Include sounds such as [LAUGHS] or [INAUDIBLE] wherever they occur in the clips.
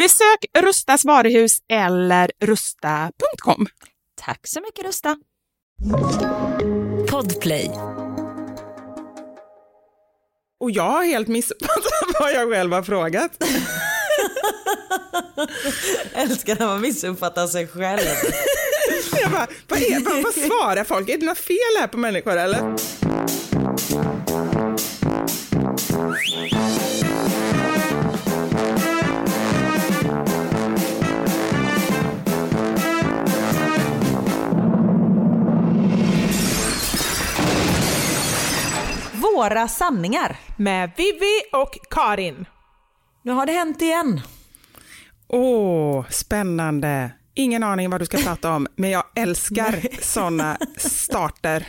Besök Rustas varuhus eller rusta.com. Tack så mycket Rusta. Podplay. Och jag har helt missuppfattat [LAUGHS] vad jag själv har frågat. [LAUGHS] Älskar när man missuppfattar sig själv. [LAUGHS] Jag bara, vad, är, vad, vad svarar folk? Är det något fel här på människor eller? Våra sanningar. Med Vivi och Karin. Nu har det hänt igen. Åh, spännande. Ingen aning vad du ska prata om, men jag älskar [LAUGHS] såna starter.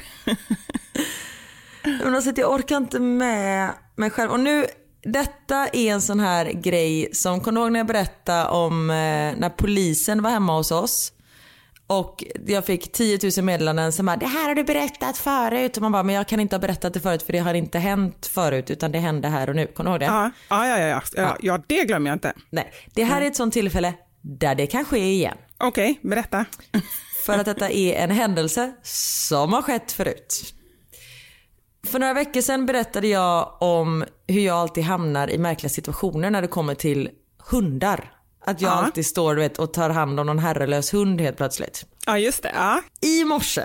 Men alltså, jag orkar inte med mig själv. Och nu, detta är en sån här grej som, kommer du ihåg när jag berättade om eh, när polisen var hemma hos oss? Och jag fick 10 000 meddelanden som bara “det här har du berättat förut” och man bara “men jag kan inte ha berättat det förut för det har inte hänt förut utan det hände här och nu”. Kommer du ihåg det? Ja, ja, ja, ja, ja, ja, det glömmer jag inte. Nej, det här är ett sånt tillfälle där det kan ske igen. Okej, berätta. [LAUGHS] För att detta är en händelse som har skett förut. För några veckor sedan berättade jag om hur jag alltid hamnar i märkliga situationer när det kommer till hundar. Att jag Ja. alltid står du vet, och tar hand om någon herrelös hund helt plötsligt. Ja, just det. Ja. I morse,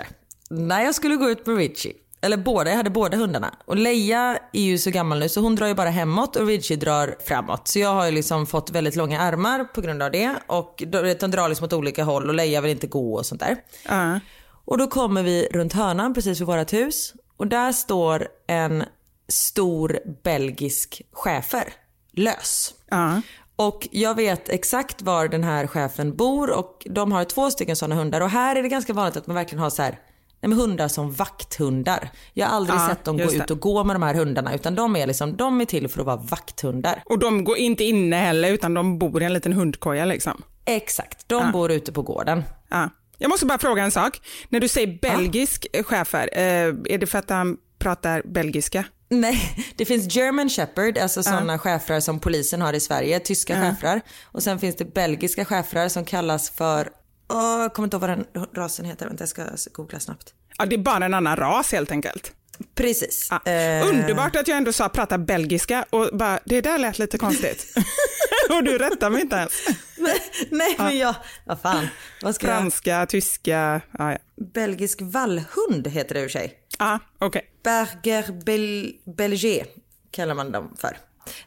när jag skulle gå ut med Richie, eller båda, jag hade båda hundarna. Och Leia är ju så gammal nu så hon drar ju bara hemåt och Richie drar framåt. Så jag har ju liksom fått väldigt långa armar på grund av det. Och de drar liksom åt olika håll och Leia vill inte gå och sånt där. Ja. Och då kommer vi runt hörnan precis vid vårt hus och där står en stor belgisk schäfer lös. Ja. Och jag vet exakt var den här chefen bor och de har två stycken sådana hundar och här är det ganska vanligt att man verkligen har så här nej, hundar som vakthundar. Jag har aldrig Ja, sett dem gå det. ut och gå med de här hundarna utan de är liksom, de är till för att vara vakthundar. Och de går inte inne heller, utan de bor i en liten hundkoja liksom. Exakt, de bor ute på gården. Ja. Jag måste bara fråga en sak. När du säger belgisk ah. schäfer, eh, är det för att han pratar belgiska? Nej, det finns German Shepherd, alltså sådana schäfrar som polisen har i Sverige, tyska schäfrar. Och sen finns det belgiska schäfrar som kallas för, åh, jag kommer inte ihåg vad den rasen heter, vänta jag ska googla snabbt. Ja, det är bara en annan ras helt enkelt. Precis. Ja. Eh, Underbart att jag ändå sa prata belgiska och bara, det där lät lite konstigt. [LAUGHS] och du rättar mig inte ens. Nej men jag, vad fan, vad ska jag, Franska, tyska, ja, ja. belgisk vallhund heter det ur sig. Ja, okej. Berger Bel, Belgier kallar man dem för.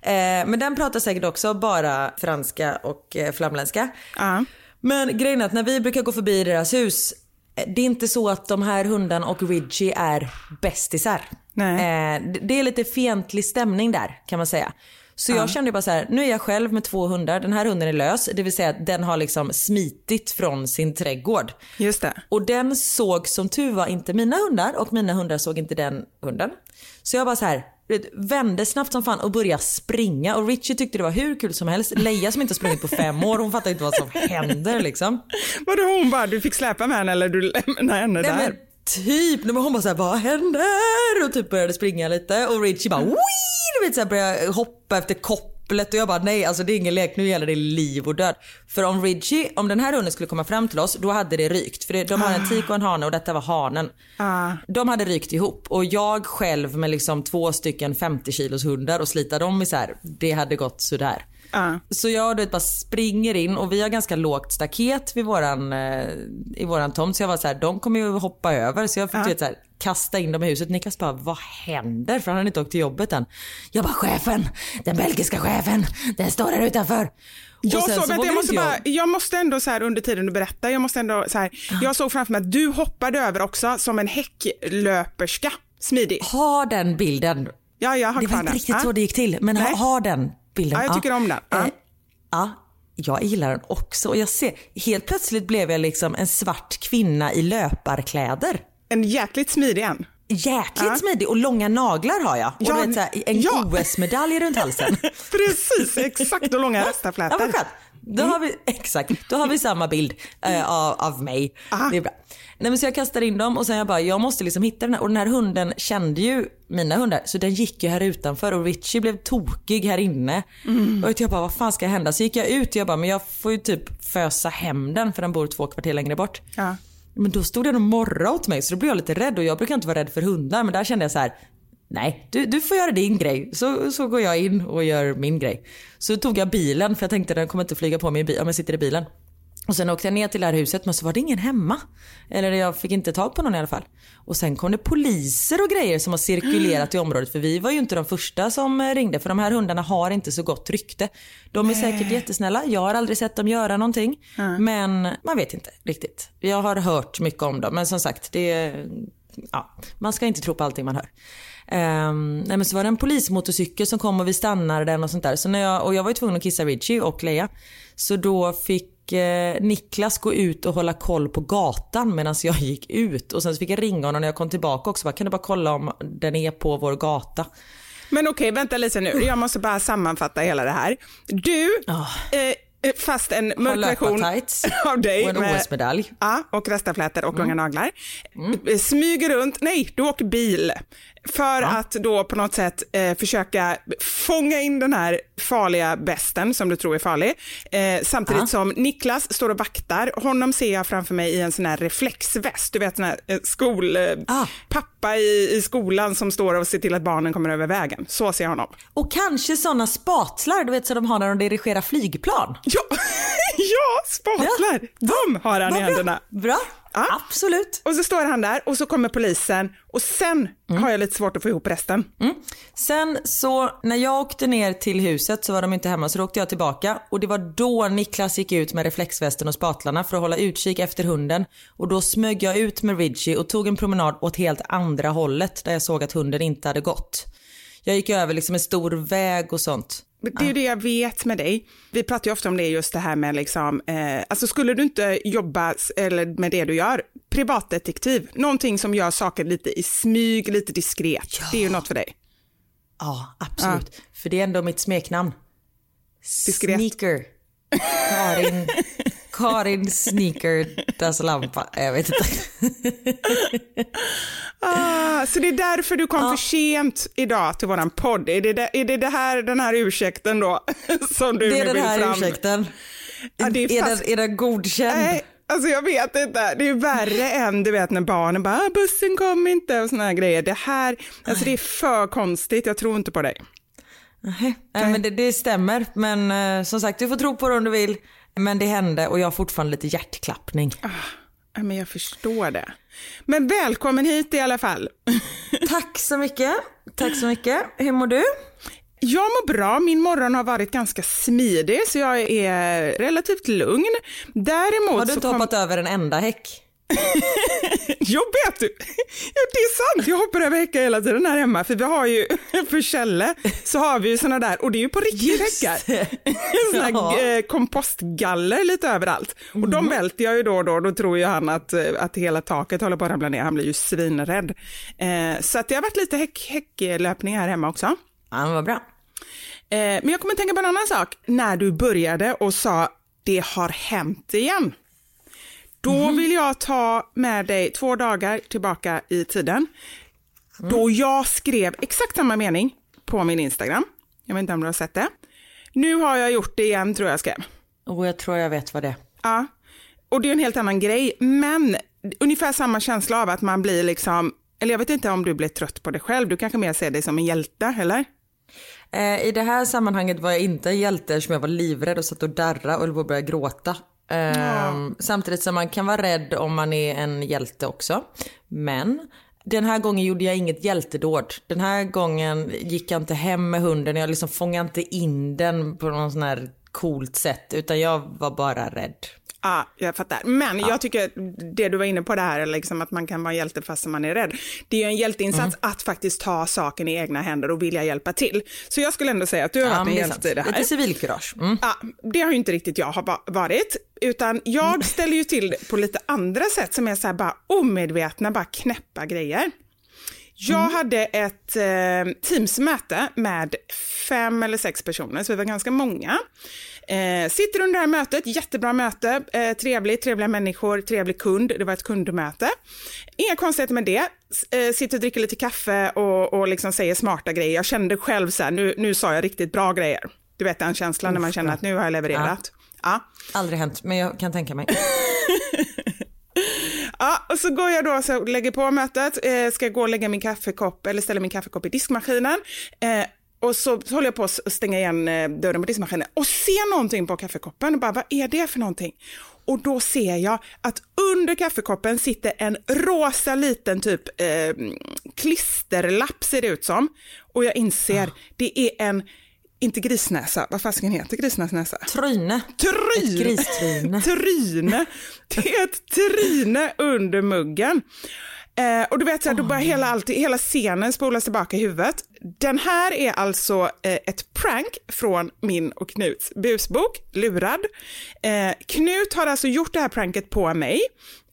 eh, men den pratar säkert också bara franska och eh, flamländska. Ja. Men grejen är att när vi brukar gå förbi deras hus, det är inte så att de här hundarna och Ridgie är bästisar. Nej. Eh, det- det är lite fientlig stämning där kan man säga. Så jag kände bara så här, nu är jag själv med två hundar, den här hunden är lös, det vill säga att den har liksom smitit från sin trädgård. Just det. Och den såg som tur var inte mina hundar och mina hundar såg inte den hunden. Så jag bara så här du vet, vände snabbt som fan och började springa och Richie tyckte det var hur kul som helst. Leia som inte har sprungit på fem år, hon fattar inte vad som händer liksom. Vadå hon bara, du fick släpa med henne eller du [LAUGHS] lämnade henne Nej, där? men typ, nej, men hon bara såhär, vad händer? Och typ började springa lite och Richie bara, Wii! du vet såhär började hoppa efter kopplet och jag bara nej alltså det är ingen lek, nu gäller det liv och död. För om Richie, om den här hunden skulle komma fram till oss då hade det rykt. För det, de har en tik och en hane och detta var hanen. Ah. De hade rykt ihop och jag själv med liksom två stycken 50 kilos hundar och slita dem isär, det hade gått sådär. Ja. Så jag du vet, bara springer in och vi har ganska lågt staket vid våran, eh, i våran tomt. Så jag var så här, de kommer ju hoppa över. Så jag fick du vet, så här, kasta in dem i huset. Niklas bara, vad händer? För han hade inte åkt till jobbet än. Jag bara, chefen, den belgiska chefen, den står där utanför. Jag, såg, så vänta, jag, måste bara, jag måste ändå så här under tiden du berättar, jag måste ändå så här, jag såg framför mig att du hoppade över också som en häcklöperska, smidig. Ha den bilden. Ja, jag har Det var inte riktigt Ja. så det gick till, men ha, ha den bilden. Ja, jag tycker om den. Ja. Eh, ja, jag gillar den också. Och jag ser, helt plötsligt blev jag liksom en svart kvinna i löparkläder. En jäkligt smidig en. Jäkligt Ja. smidig och långa naglar har jag. Och Ja, vet, så här, en ja. OS-medalj runt halsen. [LAUGHS] Precis, exakt och långa Ja, rastaflätor. skönt. Då har vi, [LAUGHS] exakt, då har vi samma bild eh, av, av mig. Aha. Det är bra. Nej, men så jag kastar in dem och sen jag bara, jag måste liksom hitta den här. Och den här hunden kände ju mina hundar så den gick ju här utanför och Richie blev tokig här inne. Och jag bara, vad fan ska hända? Så gick jag ut och jag bara, men jag får ju typ fösa hem den för den bor två kvarter längre bort. Ja. Men då stod den och morrade åt mig så då blev jag lite rädd och jag brukar inte vara rädd för hundar men där kände jag så här. Nej, du, du får göra din grej. Så, så går jag in och gör min grej. Så tog jag bilen för jag tänkte den kommer inte flyga på mig om jag sitter i bilen. Och sen åkte jag ner till det här huset men så var det ingen hemma. Eller jag fick inte tag på någon i alla fall. Och sen kom det poliser och grejer som har cirkulerat i området för vi var ju inte de första som ringde för de här hundarna har inte så gott rykte. De är säkert jättesnälla, jag har aldrig sett dem göra någonting. Men man vet inte riktigt. Jag har hört mycket om dem men som sagt det ja, man ska inte tro på allting man hör. Ehm, nej men så var det en polismotorcykel som kom och vi stannade den och sånt där. Så när jag, och jag var ju tvungen att kissa Richie och Leia. Så då fick eh, Niklas gå ut och hålla koll på gatan medan jag [LAUGHS] gick ut. Och sen så fick jag ringa honom när jag kom tillbaka också. Bara, kan du bara kolla om den är på vår gata? Men okej, vänta lite nu. Jag måste bara sammanfatta hela det här. Du, eh, fast en mörk version [LAUGHS] av dig och en med- OS-medalj. Ja, och rastaflätor och långa naglar. Eh, Smyger runt, nej, du åker bil. För att då på något sätt eh, försöka fånga in den här farliga besten som du tror är farlig. Eh, samtidigt Ja. som Niklas står och vaktar. Honom ser jag framför mig i en sån här reflexväst. Du vet sån här eh, skol... Eh, Ah. Pappa i, i skolan som står och ser till att barnen kommer över vägen. Så ser jag honom. Och kanske sådana spatlar du vet som de har när de dirigerar flygplan. Ja, [LAUGHS] ja spatlar! De har han i Vad bra. händerna. Bra, Ja. absolut. Och så står han där och så kommer polisen och sen har jag lite svårt att få ihop resten. Sen så när jag åkte ner till huset så var de inte hemma så då åkte jag tillbaka och det var då Niklas gick ut med reflexvästen och spatlarna för att hålla utkik efter hunden och då smög jag ut med Ridgie och tog en promenad åt helt andra hållet där jag såg att hunden inte hade gått. Jag gick över liksom en stor väg och sånt. Det är ju det jag vet med dig. Vi pratar ju ofta om det just det här med liksom, eh, alltså skulle du inte jobba eller med det du gör, privatdetektiv, någonting som gör saker lite i smyg, lite diskret, det är ju något för dig. Ja, absolut. För det är ändå mitt smeknamn. Diskret. Sneaker. Karin, [LAUGHS] Karin Sneaker Lampa. Jag vet inte. [LAUGHS] Ah, så det är därför du kom för sent idag till våran podd. Är det, är det, det här, den här ursäkten då [LAUGHS] som du Det är den här fram? ursäkten. Ja, det är är, fast- den, är den godkänd? Nej, alltså jag vet inte. Det är värre än du vet när barnen bara "Ah, bussen kom inte och såna här grejer. Det här, alltså det är för konstigt. Jag tror inte på dig. Nej, Nej, men det, det stämmer. Men eh, som sagt, du får tro på det om du vill. Men det hände och jag har fortfarande lite hjärtklappning. Ja, men jag förstår det. Men välkommen hit i alla fall. [LAUGHS] Tack så mycket. Tack så mycket. Hur mår du? Jag mår bra, min morgon har varit ganska smidig så jag är relativt lugn. Däremot Har du inte kom... hoppat över en enda häck? [LAUGHS] Jo, vet du. Ja, det är sant. Jag hoppar över häckar hela tiden här hemma. För vi har ju, [LAUGHS] för Kjelle, så har vi ju såna där, och det är ju på riktigt häckar. [LAUGHS] Såna Ja. eh, kompostgaller lite överallt. Och de välter jag ju då och då. Då tror ju han att, eh, att hela taket håller på att ramla ner. Han blir ju svinrädd. Eh, så att det har varit lite häck, häcklöpning här hemma också. Ja, vad bra. Eh, men jag kommer tänka på en annan sak. När du började och sa det har hänt igen. Då vill jag ta med dig två dagar tillbaka i tiden. Då jag skrev exakt samma mening på min Instagram. Jag vet inte om du har sett det. Nu har jag gjort det igen tror jag skrev. Och jag tror jag vet vad det är. Ja, och det är en helt annan grej, men ungefär samma känsla av att man blir liksom, eller jag vet inte om du blir trött på det själv, du kanske mer ser dig som en hjälte, eller? Eh, I det här sammanhanget var jag inte en hjälte eftersom jag var livrädd och satt och darra och höll på att börja gråta. Eh, Samtidigt som man kan vara rädd om man är en hjälte också. Men den här gången gjorde jag inget hjältedåd. Den här gången gick jag inte hem med hunden. Jag liksom fångade inte in den på någon sån här coolt sätt. Utan jag var bara rädd. Ja, jag fattar. Men jag tycker det du var inne på det här, liksom att man kan vara hjälte fast man är rädd. Det är ju en hjälteinsats att faktiskt ta saken i egna händer och vilja hjälpa till. Så jag skulle ändå säga att du har Ja, varit en hjälte sant. i det här. Lite civilkurage. Mm. Ja, det har ju inte riktigt jag varit, utan jag ställer ju till på lite andra sätt som är så här bara omedvetna, bara knäppa grejer. Jag hade ett eh, Teams-möte med fem eller sex personer, så vi var ganska många. Eh, sitter under det här mötet, jättebra möte, eh, trevligt, trevliga människor, trevlig kund, det var ett kundmöte. Inga konstigheter med det, eh, sitter och dricker lite kaffe och, och liksom säger smarta grejer. Jag kände själv så här, nu, nu sa jag riktigt bra grejer. Du vet den känslan när man känner att nu har jag levererat. Ja. Aldrig hänt, men jag kan tänka mig. [LAUGHS] Ja, och så går jag då så lägger på mötet, eh, ska gå och lägga min kaffekopp eller ställa min kaffekopp i diskmaskinen. Eh, och så håller jag på att stänga igen eh, dörren på diskmaskinen och ser någonting på kaffekoppen och bara, vad är det för någonting? Och då ser jag att under kaffekoppen sitter en rosa liten typ eh, klisterlapp ser det ut som. Och jag inser, det är en, inte grisnäsa, vad fasiken heter grisnäsa? Tryne. Tryn. Ett gristryne. [LAUGHS] tryne. Det är ett tryne under muggen. Eh, och du vet, så här, då bara hela, alltid, hela scenen spolas tillbaka i huvudet. Den här är alltså eh, ett prank från min och Knuts busbok, Lurad. Eh, Knut har alltså gjort det här pranket på mig.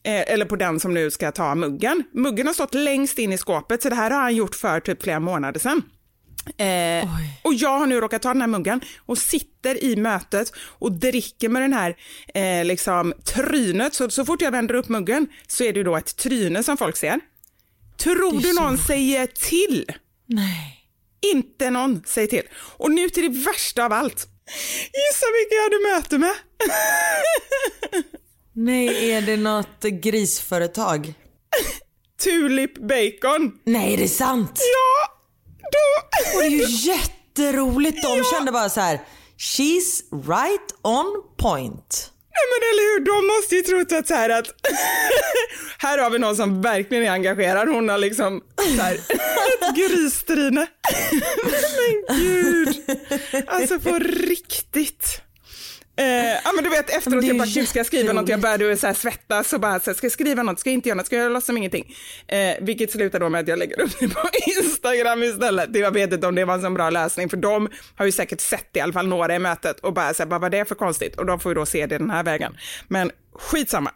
Eh, eller på den som nu ska ta muggen. Muggen har stått längst in i skåpet, så det här har han gjort för typ flera månader sedan. Eh, och jag har nu råkat ta den här muggen och sitter i mötet och dricker med den här eh, liksom, trynet. Så, så fort jag vänder upp muggen så är det då ett tryne som folk ser. Tror du någon säger till? Nej. Inte någon säger till. Och nu till det värsta av allt. Gissa vilka jag hade möte med? [LAUGHS] Nej, är det något grisföretag? [LAUGHS] Tulip Bacon. Nej, är det sant? Ja, då... Och det är ju jätteroligt. De kände bara så här, she's right on point. Nej men eller hur, de måste ju trott att så här att [LAUGHS] här har vi någon som verkligen är engagerad. Hon har liksom så här, [LAUGHS] ett gristryne. [LAUGHS] men gud, alltså på riktigt. Eh, ja men du vet efteråt det jag bara gud ska jag skriva något, jag började så här svettas och bara så här, ska jag skriva något, ska jag inte göra något, ska jag låtsas som ingenting. Eh, vilket slutar då med att jag lägger upp [LAUGHS] det på Instagram istället. Jag vet inte om det var en sån bra lösning för de har ju säkert sett i alla fall några i mötet och bara så här, vad var det för konstigt? Och de får ju då se det den här vägen. Men skitsamma.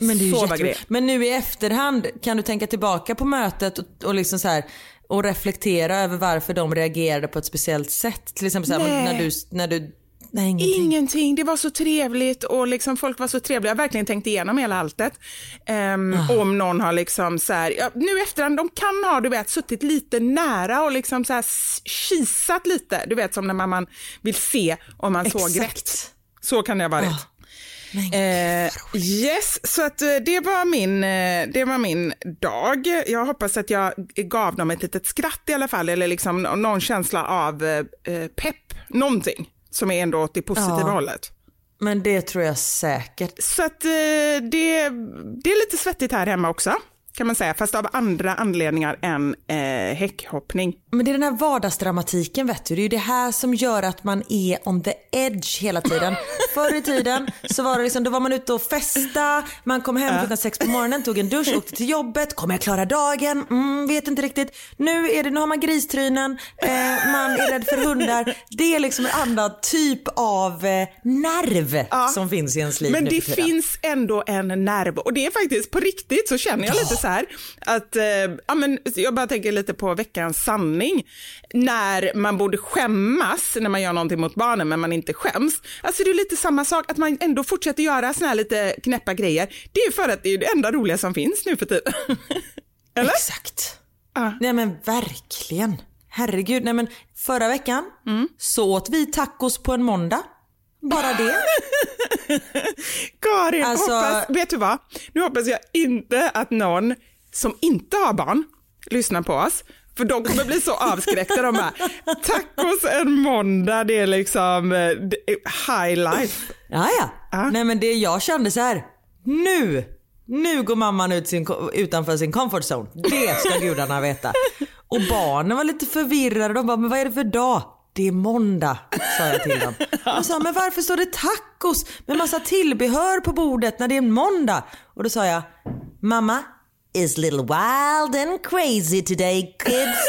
Men det är ju Så. Men nu i efterhand, kan du tänka tillbaka på mötet och, och liksom så här och reflektera över varför de reagerade på ett speciellt sätt? Till exempel så här, när du, när du, nej ingenting. Ingenting, det var så trevligt och liksom folk var så trevliga. Jag har verkligen tänkt igenom hela alltet. Ehm, Om någon har liksom så här, ja, nu efterhand, de kan ha du vet suttit lite nära och liksom så här kisat lite. Du vet som när man, man vill se om man såg Exakt. rätt. Så kan det ha varit. Men Eh, yes, så att eh, det var, min, eh, det var min dag. Jag hoppas att jag gav dem ett litet skratt i alla fall, eller liksom nå- någon känsla av eh, eh, pepp, någonting som är ändå åt det positiva Ja. hållet. Men det tror jag säkert. Så att eh, det, det är lite svettigt här hemma också, kan man säga, fast av andra anledningar än eh, häckhoppning. Men det är den här vardagsdramatiken vet du. Det är ju det här som gör att man är on the edge hela tiden. [LAUGHS] Förr i tiden så var det liksom, då var man ute och festa, man kom hem klockan sex på morgonen, tog en dusch, åkte till jobbet, kommer jag klara dagen? Mm, vet inte riktigt. Nu, är det, nu har man gristrynen, eh, man är rädd för hundar. Det är liksom en annan typ av eh, nerv som finns i ens liv Men nu det finns ändå en nerv och det är faktiskt på riktigt så känner jag lite så här att, eh, ja men jag bara tänker lite på veckans sanning. När man borde skämmas när man gör någonting mot barnen men man inte skäms. Alltså det är lite samma sak att man ändå fortsätter göra såna här lite knäppa grejer. Det är för att det är det enda roliga som finns nu för tiden. [LAUGHS] Eller? Exakt. Ja. Nej men verkligen. Herregud, nej men förra veckan Mm. så åt vi tacos på en måndag. Bara det. [LAUGHS] Karin, Alltså- hoppas, vet du vad? Nu hoppas jag inte att någon som inte har barn lyssnar på oss. För de kommer bli så avskräckta. De bara, tacos en måndag, det är liksom eh, det är high life. Ja, ja. Nej men det jag kände så här. Nu, nu går mamman ut sin, utanför sin comfort zone. Det ska gudarna veta. Och barnen var lite förvirrade. De bara, men vad är det för dag? Det är måndag, sa jag till dem. De sa, men varför står det tacos med massa tillbehör på bordet när det är en måndag? Och då sa jag, mamma is little wild and crazy today kids. [LAUGHS]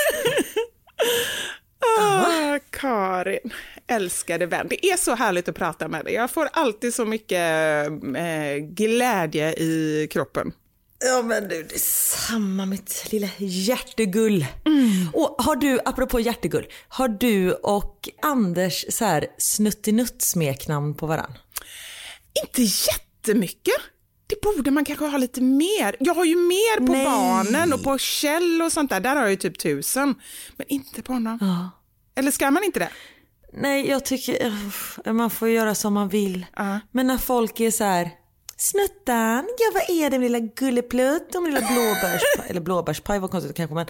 Ah, Karin, älskade vän. Det är så härligt att prata med dig. Jag får alltid så mycket eh, glädje i kroppen. Ja men du, det är samma mitt lilla hjärtegull. Och har du, apropå hjärtegull, har du och Anders så här snuttinutt-smeknamn på varann? Inte jättemycket. Det borde man kanske ha lite mer. Jag har ju mer på Nej. barnen och på Kjell och sånt där. Där har jag ju typ tusen. Men inte på honom. Eller ska man inte det? Nej, jag tycker uff, man får göra som man vill. Men när folk är så här Snuttan, ja vad är det min lilla gulleplutt och min lilla blåbärspaj, eller blåbärspaj var konstigt kanske men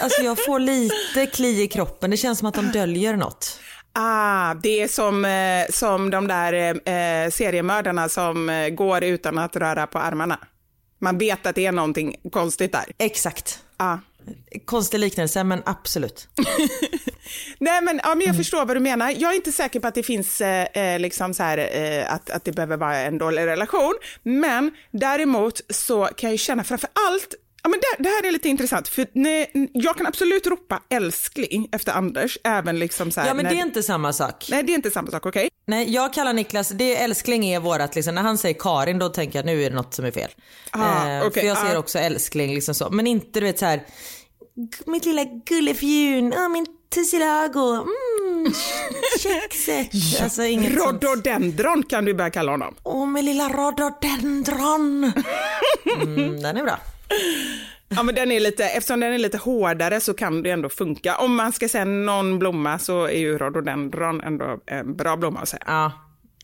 Alltså jag får lite kli i kroppen, det känns som att de döljer något. Ah, det är som, eh, som de där eh, seriemördarna som eh, går utan att röra på armarna. Man vet att det är någonting konstigt där. Exakt. Ah. Konstig liknelse men absolut. [LAUGHS] Nej, men, ja, men jag förstår vad du menar. Jag är inte säker på att det finns eh, eh, liksom så här, eh, att, att det behöver vara en dålig relation. Men däremot så kan jag känna framför allt Ja, men det, det här är lite intressant, för nej, jag kan absolut ropa älskling efter Anders, även liksom så här, Ja men när, det är inte samma sak. Nej, det är inte samma sak, okej? Nej, jag kallar Niklas, det är älskling är vårat liksom, när han säger Karin då tänker jag nu är det något som är fel. Ah, eh, okej, för jag ser ah. också älskling liksom så, men inte du vet så här "G- mitt lilla gullefjun, oh, min tussilago, mm, kexet. [LAUGHS] Alltså inget sånt. Rhododendron kan du börja kalla honom. Åh min lilla rhododendron. [LAUGHS] Mm, den är bra. Ja, men den är lite, eftersom den är lite hårdare så kan det ändå funka. Om man ska säga någon blomma så är ju rhododendron ändå en bra blomma att säga. Ja,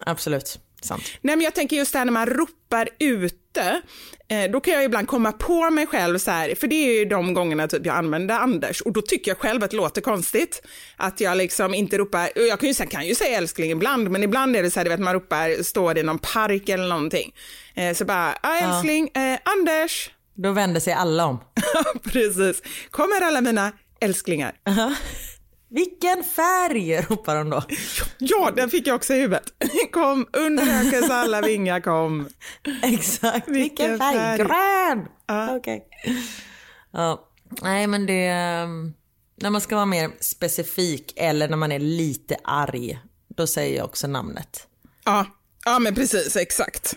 absolut. Sant. Nej, men jag tänker just det här när man ropar ute, eh, då kan jag ibland komma på mig själv så här, för det är ju de gångerna typ jag använder Anders och då tycker jag själv att det låter konstigt att jag liksom inte ropar, jag kan ju, sen kan ju säga älskling ibland, men ibland är det så här, du vet man ropar, står i någon park eller någonting, eh, så bara, ja älskling, eh, Anders, Då vänder sig alla om. [LAUGHS] precis, kommer alla mina älsklingar. Vilken färg ropar de då. [LAUGHS] Ja, den fick jag också i huvudet. [LAUGHS] Kom, under hökens alla vingar kom. Exakt, vilken, Vilken färg? färg? Grön! Ja. Okej. Ja, nej men det... ehm, När man ska vara mer specifik eller när man är lite arg, då säger jag också namnet. Ja, ja men precis, exakt.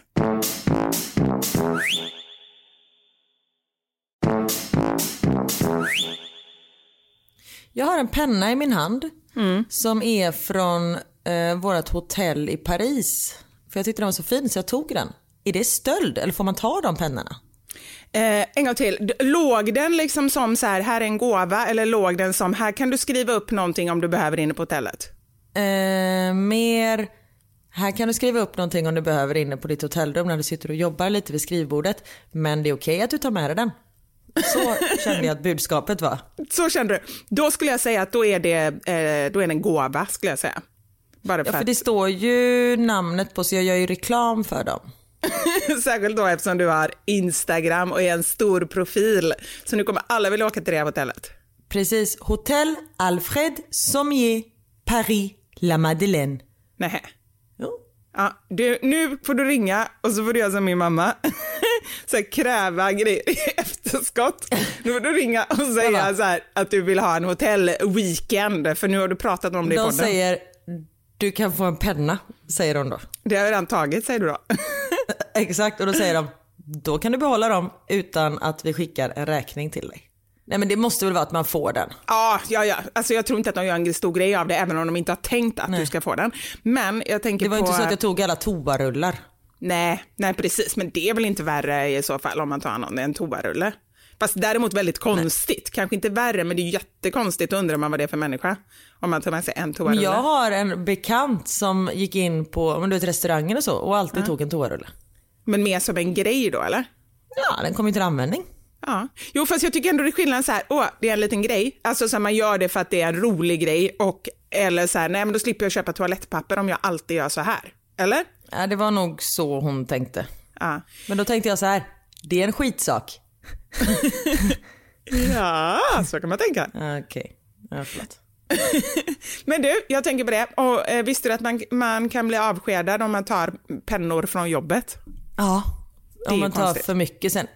Jag har en penna i min hand som är från eh, vårt hotell i Paris. För jag tyckte den var så fin så jag tog den. Är det stöld eller får man ta de pennorna? Eh, en gång till, låg den liksom som så här, här är en gåva eller låg den som, här kan du skriva upp någonting om du behöver inne på hotellet? Eh, mer, här kan du skriva upp någonting om du behöver inne på ditt hotellrum när du sitter och jobbar lite vid skrivbordet. Men det är okej att du tar med dig den. Så kände jag att budskapet var. Så kände du. Då skulle jag säga att då är det, eh, då är det en gåva, skulle jag säga. Bara Ja, för, för det står ju namnet på så jag gör ju reklam för dem. [LAUGHS] särskilt då eftersom du har Instagram och är en stor profil. Så nu kommer alla vilja åka till det här hotellet. Precis. Hotell Alfred Sommier, Paris, La Madeleine. Nej. Jo. Ja, du, nu får du ringa och så får du göra som min mamma. [LAUGHS] så här, kräva grejer i efterskott. Nu får du ringa och säga så här, att du vill ha en hotellweekend för nu har du pratat om det i De podden. säger du kan få en penna, säger de då. Det har jag redan tagit säger du då. [LAUGHS] Exakt, och då säger de då kan du behålla dem utan att vi skickar en räkning till dig. Nej men det måste väl vara att man får den. Ja, ja, ja. Alltså, jag tror inte att de gör en stor grej av det även om de inte har tänkt att du ska få den. Men jag tänker Det var på... inte så att jag tog alla toarullar. Nej, nej precis, men det är väl inte värre i så fall om man tar hand om det en toarulle. Fast däremot väldigt konstigt, kanske inte värre men det är jättekonstigt, undrar man vad det är för människa. Om man tar med sig en toarulle. Jag har en bekant som gick in på men du vet, restaurangen och så och alltid tog en toarulle. Men mer som en grej då eller? Ja, den kom ju till användning. Ja, jo fast jag tycker ändå det är skillnad så här, åh det är en liten grej, alltså så här, man gör det för att det är en rolig grej och eller så här, nej men då slipper jag köpa toalettpapper om jag alltid gör så här. Eller? Ja, det var nog så hon tänkte. Ja. Men då tänkte jag så här, det är en skitsak. [LAUGHS] Ja, så kan man tänka. Ja, Okej, ja, förlåt. [LAUGHS] Men du, jag tänker på det. Och, eh, visste du att man, man kan bli avskedad om man tar pennor från jobbet? Ja, om man tar konstigt. för mycket sen.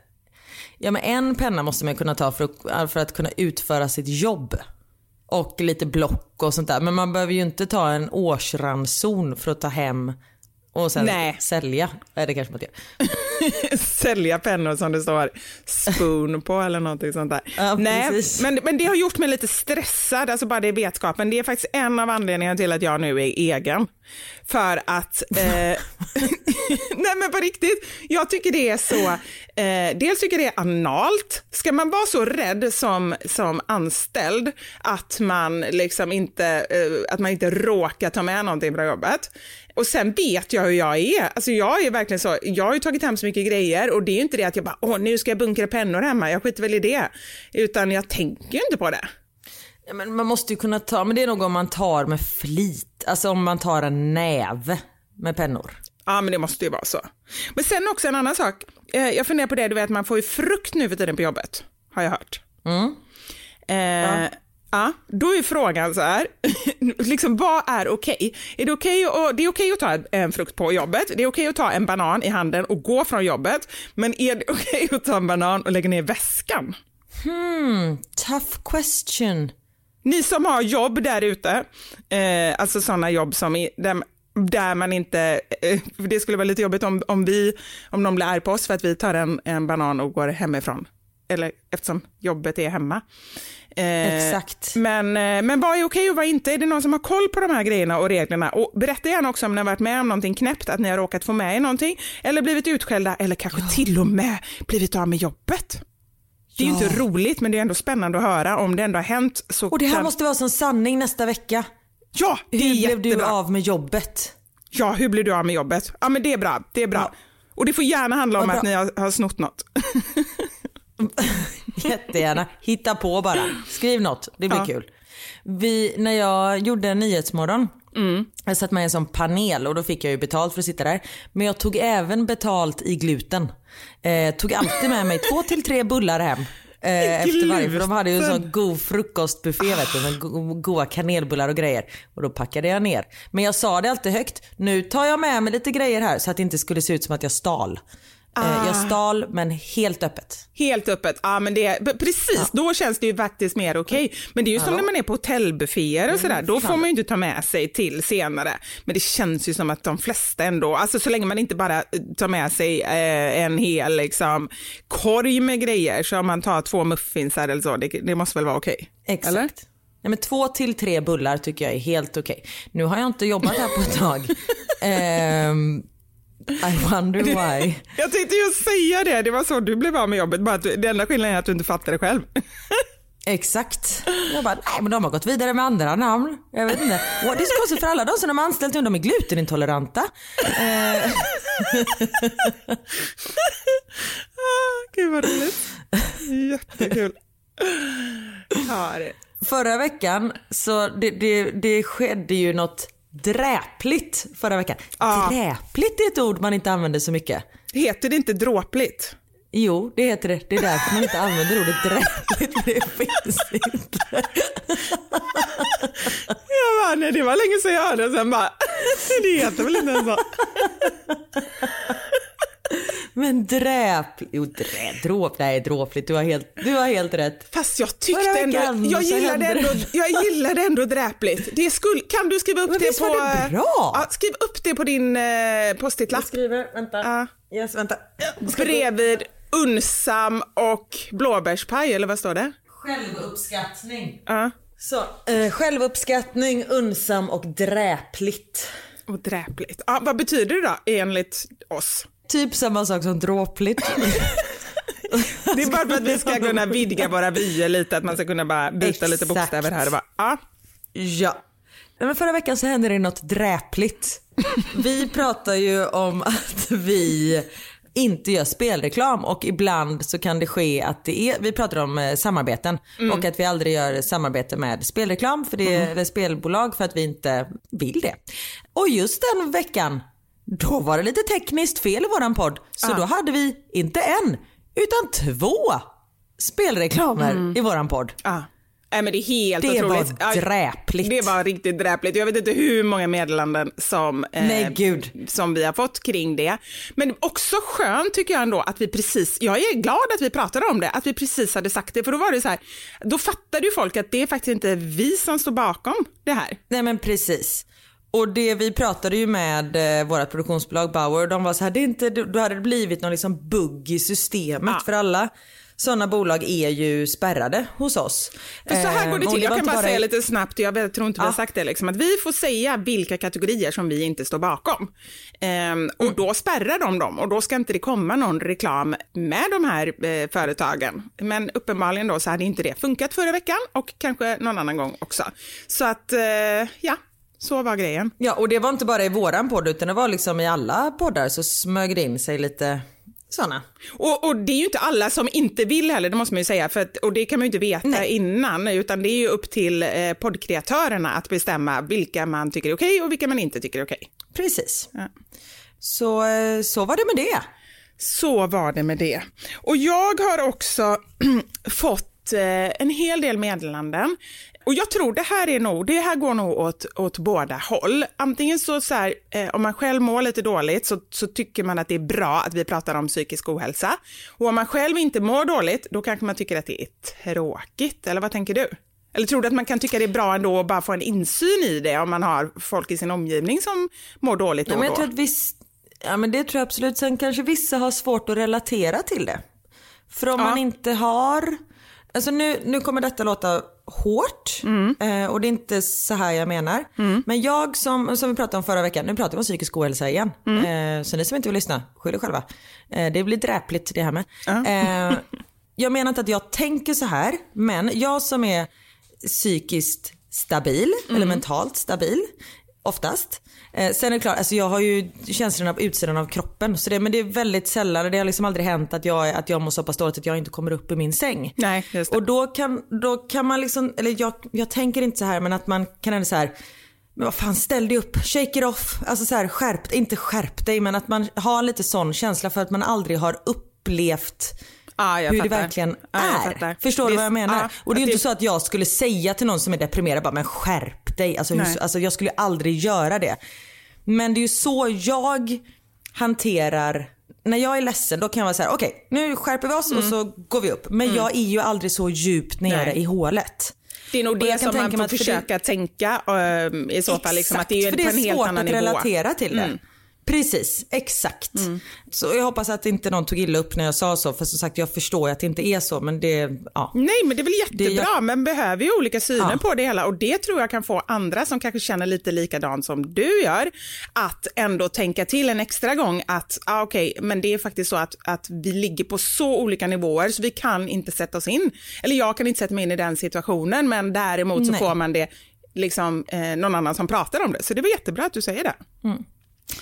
Ja men en penna måste man kunna ta för att, för att kunna utföra sitt jobb. Och lite block och sånt där. Men man behöver ju inte ta en årsranson för att ta hem och sen Nej. sälja. Nej det kanske man gör. [LAUGHS] Sälja pennor som det står spoon på eller någonting sånt där. Ja, Nej, precis. men, men det har gjort mig lite stressad, alltså bara det vetskapen. Det är faktiskt en av anledningarna till att jag nu är egen. För att, eh, [LAUGHS] nej men på riktigt, jag tycker det är så, eh, dels tycker det är analt. Ska man vara så rädd som, som anställd att man liksom inte, eh, att man inte råkar ta med någonting från jobbet. Och sen vet jag hur jag är. Alltså jag är verkligen så, jag har ju tagit hem så mycket grejer och det är ju inte det att jag bara, åh nu ska jag bunkra pennor hemma, jag skiter väl i det. Utan jag tänker ju inte på det. Ja, men man måste ju kunna ta, men det är nog om man tar med flit. Alltså om man tar en näve med pennor. Ja, men det måste ju vara så. Men sen också en annan sak. Eh, jag funderar på det, du vet man får ju frukt nu för tiden på jobbet, har jag hört. Eh, ja. Då är frågan så här, [LAUGHS] liksom vad är okej? Är det okej att, det är okej att ta en frukt på jobbet, det är okej att ta en banan i handen och gå från jobbet, men är det [LAUGHS] okej att ta en banan och lägga ner väskan? Tough question. Ni som har jobb där ute, eh, alltså sådana jobb som där, där man inte, eh, det skulle vara lite jobbigt om, om vi, om någon blir arg på oss för att vi tar en, en banan och går hemifrån. Eller eftersom jobbet är hemma. Eh, Exakt. Men, eh, men vad är okej och vad inte? Är det någon som har koll på de här grejerna och reglerna? Och berätta gärna också om ni har varit med om någonting knäppt, att ni har råkat få med er någonting, eller blivit utskällda, eller kanske till och med blivit av med jobbet. Det är ju Ja. inte roligt, men det är ändå spännande att höra om det ändå har hänt. Så Och det här kan... måste vara som sanning nästa vecka. Ja, det är Hur blev du jättebra. av med jobbet? Ja, hur blev du av med jobbet? Ja, men det är bra. Det är bra. Och det får gärna handla om att ni har, har snott något. [LAUGHS] [LAUGHS] Jättegärna. Hitta på bara. Skriv något. Det blir Ja. kul. Vi, när jag gjorde Nyhetsmorgon, jag satt med i en sån panel och då fick jag ju betalt för att sitta där. Men jag tog även betalt i gluten. Eh, tog alltid med mig två till tre bullar hem. [LAUGHS] Eh, efter varje, för de hade ju en sån god frukostbuffé vet du, med go- goda kanelbullar och grejer. Och då packade jag ner. Men jag sa det alltid högt, nu tar jag med mig lite grejer här så att det inte skulle se ut som att jag stal. Eh, jag stal men helt öppet. Helt öppet. Ja, men det är, precis, då känns det ju faktiskt mer okej. Men det är ju som när man är på hotellbufféer och sådär. Då får man ju inte ta med sig till senare. Men det känns ju som att de flesta ändå, alltså så länge man inte bara eh, tar med sig eh, en hel liksom, korg med grejer, så om man tar två muffinsar eller så, det, det måste väl vara okej? Exakt. Eller? Nej, men två till tre bullar tycker jag är helt okej. Nu har jag inte jobbat här på ett tag. [LAUGHS] Ehm, I wonder why. [LAUGHS] Jag tänkte ju säga det, det var så du blev av med jobbet, bara att du, det enda skillnaden är att du inte fattar det själv. [LAUGHS] Exakt. Jag bara, nej men de har gått vidare med andra namn. Jag vet inte. Och det är så konstigt för alla de som de har anställt nu, de är glutenintoleranta. Eh, [LAUGHS] Gud vad roligt. Jättekul. Ja, det. förra veckan så det, det, det skedde ju något dräpligt förra veckan. Ja. Dräpligt är ett ord man inte använder så mycket. Heter det inte dråpligt? Jo, det heter det. Det är därför man inte använder ordet dräpligt, för det finns inte. Jag bara, nej det var länge sedan jag hörde sen bara, [LAUGHS] det heter väl inte ens så. Men dräp... Jo, drä, dråp, nej dråpligt. Du har helt, du har helt rätt. Fast jag tyckte ändå, jag gillade ändå, det. jag gillade ändå dräpligt. Det skulle, kan du skriva upp Men det visst på... var det bra? Ja, skriv upp det på din eh, post-it-lapp. skriver, vänta. Ja. Yes, vänta. Bredvid unsam och blåbärspaj, eller vad står det? Självuppskattning. Ja. Så, eh, självuppskattning, unsam och dräpligt. Och dräpligt. Ja, vad betyder det då enligt oss? Typ samma sak som dråpligt. Det är bara för att vi ska kunna vidga våra vyer lite, att man ska kunna bara byta lite Exakt. bokstäver här och bara, ja. Ja. Men förra veckan så hände det något dräpligt. Vi pratar ju om att vi inte gör spelreklam och ibland så kan det ske att det är, vi pratar om eh, samarbeten och att vi aldrig gör samarbete med spelreklam för det, eller spelbolag för att vi inte vill det. Och just den veckan, då var det lite tekniskt fel i våran podd så då hade vi inte en utan två spelreklamer i våran podd. ja. Nej men det är helt Det var otroligt. Ja, dräpligt. Det var riktigt dräpligt. Jag vet inte hur många meddelanden som, eh, Nej, gud. som vi har fått kring det. Men också skönt tycker jag ändå att vi precis, jag är glad att vi pratade om det, att vi precis hade sagt det, för då var det så här, då fattade ju folk att det är faktiskt inte vi som står bakom det här. Nej men precis. Och det vi pratade ju med eh, vårt produktionsbolag Bauer, de var så här, det inte, då hade det blivit någon liksom bugg i systemet Ja. för alla sådana bolag är ju spärrade hos oss. För så här går det Eh, till, jag kan bara säga lite snabbt, jag tror inte vi har sagt det, liksom, att vi får säga vilka kategorier som vi inte står bakom. Ehm, och Mm. då spärrar de dem och då ska inte det komma någon reklam med de här eh, företagen. Men uppenbarligen då så hade inte det funkat förra veckan och kanske någon annan gång också. Så att, eh, ja, så var grejen. Ja och det var inte bara i våran podd utan det var liksom i alla poddar så smög det in sig lite sådana. Och, och det är ju inte alla som inte vill heller, det måste man ju säga, för att, och det kan man ju inte veta Nej. innan, utan det är ju upp till eh, poddkreatörerna att bestämma vilka man tycker är okej och vilka man inte tycker är okej. Precis. Ja. Så, eh, så var det med det. Så var det med det. Och jag har också [CLEARS THROAT] fått eh, en hel del meddelanden. Och jag tror det här är nog, det här går nog åt, åt båda håll. Antingen så, så här, eh, om man själv mår lite dåligt så, så tycker man att det är bra att vi pratar om psykisk ohälsa. Och om man själv inte mår dåligt, då kanske man tycker att det är tråkigt. Eller vad tänker du? Eller tror du att man kan tycka det är bra ändå att bara få en insyn i det om man har folk i sin omgivning som mår dåligt då Ja, och men jag då? tror att viss, ja, men det tror jag absolut. Sen kanske vissa har svårt att relatera till det. För om Ja. man inte har, alltså nu, nu kommer detta låta hårt eh, och det är inte så här jag menar. Men jag som, som vi pratade om förra veckan, nu pratar vi om psykisk ohälsa igen. Eh, så ni som inte vill lyssna, skyll er själva. Eh, det blir dräpligt det här med. Eh, jag menar inte att jag tänker så här, men jag som är psykiskt stabil, eller mentalt stabil, oftast. Eh, sen är det klart, alltså jag har ju känslorna på utsidan av kroppen, så det, men det är väldigt sällan, det har liksom aldrig hänt att jag, att jag mår så pass dåligt att jag inte kommer upp ur min säng. Nej, just det. Och då kan, då kan man liksom, eller jag, jag tänker inte så här, men att man kan ändå så här, men vad fan ställ dig upp, shake it off, alltså så här skärp, inte skärp dig men att man har lite sån känsla för att man aldrig har upplevt Jag hur fattar. det verkligen jag är. Förstår du vad jag menar? ja, och det är ju inte det- så att jag skulle säga till någon som är deprimerad bara men skärp dig. Alltså, hur, alltså jag skulle aldrig göra det. Men det är ju så jag hanterar när jag är ledsen då kan jag vara så här: okej nu skärper vi oss och så går vi upp. Men jag är ju aldrig så djupt nere Mm. Nej. i hålet. Det är nog det som man får mig att för det- försöka tänka um, i så fall. Liksom, att det är, för det en är svårt att nivå. relatera till det. Mm. Precis, exakt. Så jag hoppas att inte någon tog illa upp när jag sa så för som sagt jag förstår att det inte är så men det, ja. Nej men det är väl jättebra, Det är- men behöver ju olika syner Ja. på det hela och det tror jag kan få andra som kanske känner lite likadant som du gör att ändå tänka till en extra gång att ah, okej, men det är faktiskt så att, att vi ligger på så olika nivåer så vi kan inte sätta oss in, eller jag kan inte sätta mig in i den situationen men däremot så Nej. får man det liksom eh, någon annan som pratar om det. Så det var jättebra att du säger det.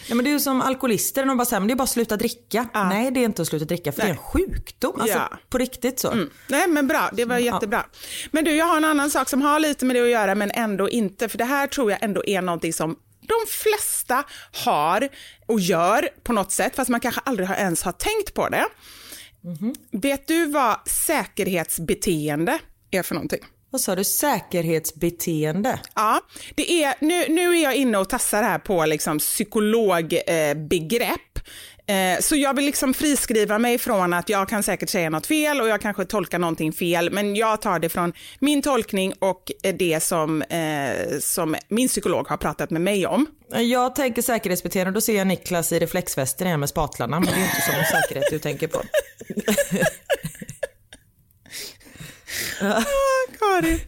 Ja, men det är ju som alkoholister, de bara säger det är bara att sluta dricka. Nej det är inte att sluta dricka för det är en sjukdom. Alltså Ja. på riktigt så. Mm. Nej men bra, det var jättebra. Men du, jag har en annan sak som har lite med det att göra men ändå inte, för det här tror jag ändå är någonting som de flesta har och gör på något sätt, fast man kanske aldrig har ens har tänkt på det. Vet du vad säkerhetsbeteende är för någonting? Vad sa du? Säkerhetsbeteende? Ja, det är, nu, nu är jag inne och tassar här på liksom psykologbegrepp. Eh. Eh, så jag vill liksom friskriva mig från att jag kan säkert säga något fel och jag kanske tolkar någonting fel, men jag tar det från min tolkning och det som, eh, som min psykolog har pratat med mig om. Jag tänker säkerhetsbeteende och då ser jag Niklas i reflexvästen igen med spatlarna, men det är inte sån [LAUGHS] säkerhet du tänker på. Ah, Karin.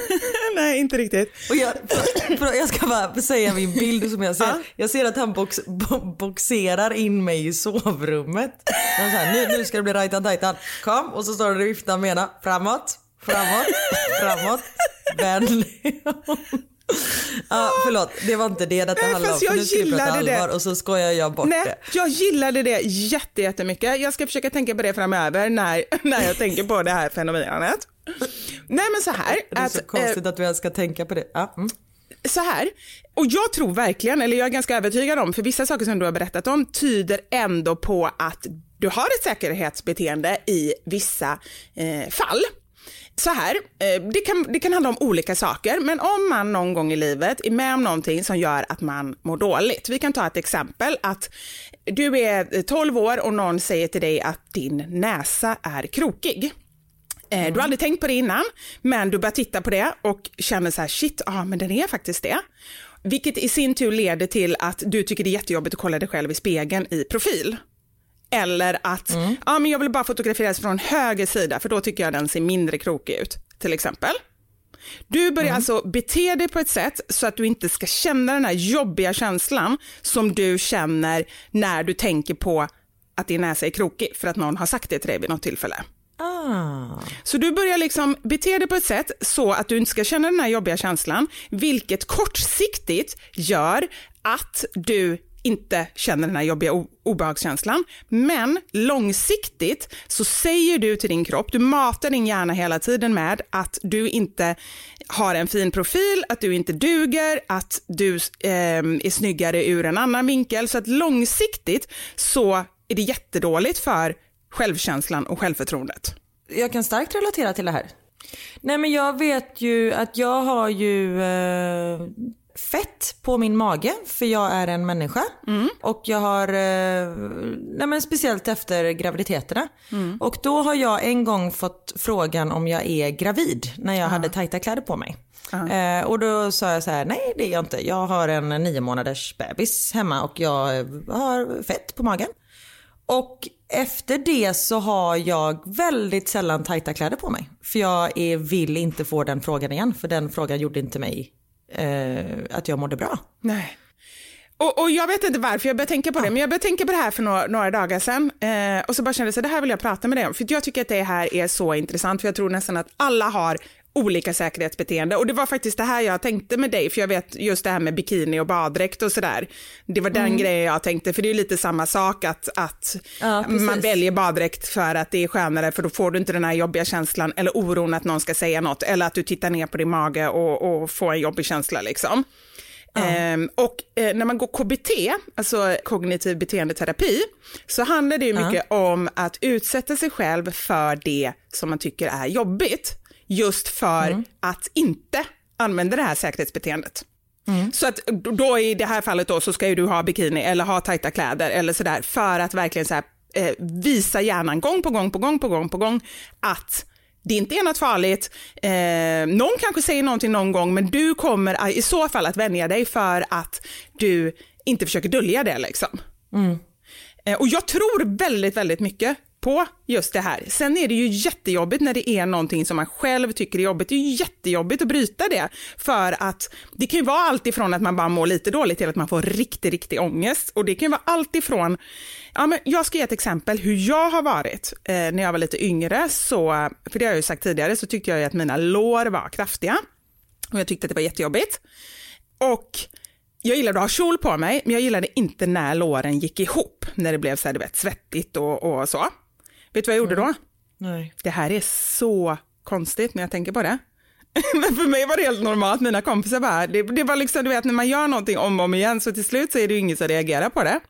[LAUGHS] Nej, inte riktigt. Och jag, för, för, jag ska bara säga min bild som jag ser. Ja. Jag ser att han box, bo, boxerar in mig i sovrummet. Han så här, nu, nu ska det bli rajtan tajtan. Kom och så står det och viftar med ena. Framåt, framåt, framåt. Vänd Ja, förlåt, det var inte det detta handlade om. jag nu ska vi prata gillade det. allvar och så skojar jag bort Nej, det. jag gillade det jätte, jättemycket. Jag ska försöka tänka på det framöver när, [LAUGHS] när jag tänker på det här fenomenet. Nej men så här. Det är att, så eh, konstigt att vi ens ska tänka på det. Ja, mm. så här, och jag tror verkligen, eller jag är ganska övertygad om, för vissa saker som du har berättat om tyder ändå på att du har ett säkerhetsbeteende i vissa eh, fall. Så här, eh, det, kan, det kan handla om olika saker, men om man någon gång i livet är med om någonting som gör att man mår dåligt. Vi kan ta ett exempel att du är 12 år och någon säger till dig att din näsa är krokig. Eh, Du har aldrig tänkt på det innan, men du börjar titta på det och känner så här, shit, ja men den är faktiskt det. Vilket i sin tur leder till att du tycker det är jättejobbigt att kolla dig själv i spegeln i profil. Eller att, ja men jag vill bara fotograferas från höger sida för då tycker jag den ser mindre krokig ut, till exempel. Du börjar alltså bete dig på ett sätt så att du inte ska känna den här jobbiga känslan som du känner när du tänker på att din näsa är krokig för att någon har sagt det till dig vid något tillfälle ah. Så du börjar liksom bete dig på ett sätt så att du inte ska känna den här jobbiga känslan, vilket kortsiktigt gör att du inte känner den här jobbiga obehagskänslan. Men långsiktigt så säger du till din kropp, du matar din hjärna hela tiden med att du inte har en fin profil, att du inte duger, att du eh, är snyggare ur en annan vinkel. Så att långsiktigt så är det jättedåligt för självkänslan och självförtroendet. Jag kan starkt relatera till det här. Nej men jag vet ju att jag har ju eh, fett på min mage för jag är en människa. Och jag har, eh, nej men speciellt efter graviditeterna. Och då har jag en gång fått frågan om jag är gravid när jag hade tajta kläder på mig. Eh, och då sa jag så här, nej det är jag inte. Jag har en nio månaders bebis hemma och jag har fett på magen. Och efter det så har jag väldigt sällan tajta kläder på mig. För jag är, vill inte få den frågan igen, för den frågan gjorde inte mig eh, att jag mådde bra. Nej. Och, och jag vet inte varför jag började tänka på det, men jag började tänka på det här för några, några dagar sedan. Eh, och så bara kände jag så det här vill jag prata med dig om. För jag tycker att det här är så intressant, för jag tror nästan att alla har olika säkerhetsbeteende. Och det var faktiskt det här jag tänkte med dig, för jag vet just det här med bikini och baddräkt och sådär. Det var den grejen jag tänkte, för det är ju lite samma sak att, att Ja, man väljer baddräkt för att det är skönare, för då får du inte den här jobbiga känslan eller oron att någon ska säga något, eller att du tittar ner på din mage och, och får en jobbig känsla liksom. Ehm, och eh, när man går KBT, alltså kognitiv beteendeterapi, så handlar det ju mycket om att utsätta sig själv för det som man tycker är jobbigt, just för att inte använda det här säkerhetsbeteendet. Så att då i det här fallet då så ska ju du ha bikini eller ha tajta kläder eller sådär för att verkligen så här, eh, visa hjärnan gång på gång på gång på gång på gång att det inte är något farligt. Eh, någon kanske säger någonting någon gång men du kommer i så fall att vänja dig för att du inte försöker dölja det liksom. Eh, Och jag tror väldigt, väldigt mycket på just det här. Sen är det ju jättejobbigt när det är någonting som man själv tycker är jobbigt. Det är ju jättejobbigt att bryta det. För att det kan ju vara allt ifrån att man bara mår lite dåligt till att man får riktig, riktig ångest. Och det kan ju vara allt ifrån, ja men jag ska ge ett exempel hur jag har varit. Eh, när jag var lite yngre så, för det har jag ju sagt tidigare, så tyckte jag ju att mina lår var kraftiga. Och jag tyckte att det var jättejobbigt. Och jag gillade att ha kjol på mig, men jag gillade inte när låren gick ihop, när det blev så här, du vet, svettigt och, och så. Vet du vad jag gjorde då? Nej. Det här är så konstigt när jag tänker på det. [LAUGHS] Men för mig var det helt normalt, mina kompisar bara, det, det var liksom, du vet när man gör någonting om och om igen så till slut så är det ju ingen som reagerar på det.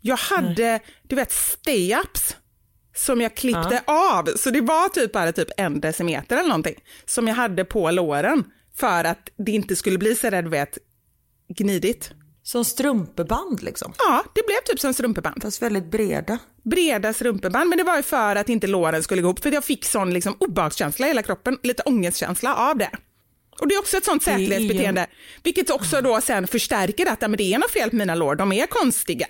Jag hade, du vet, stay-ups som jag klippte av. Så det var typ bara typ en decimeter eller någonting som jag hade på låren för att det inte skulle bli så där, du vet, gnidigt. Som strumpeband liksom. Ja, det blev typ som strumpeband. Fast väldigt breda. Breda strumpeband, men det var ju för att inte låren skulle gå ihop, för jag fick sån liksom obehagskänsla i hela kroppen, lite ångestkänsla av det. Och det är också ett sånt ju- säkerhetsbeteende, vilket också då sen förstärker att men det är något fel på mina lår, de är konstiga.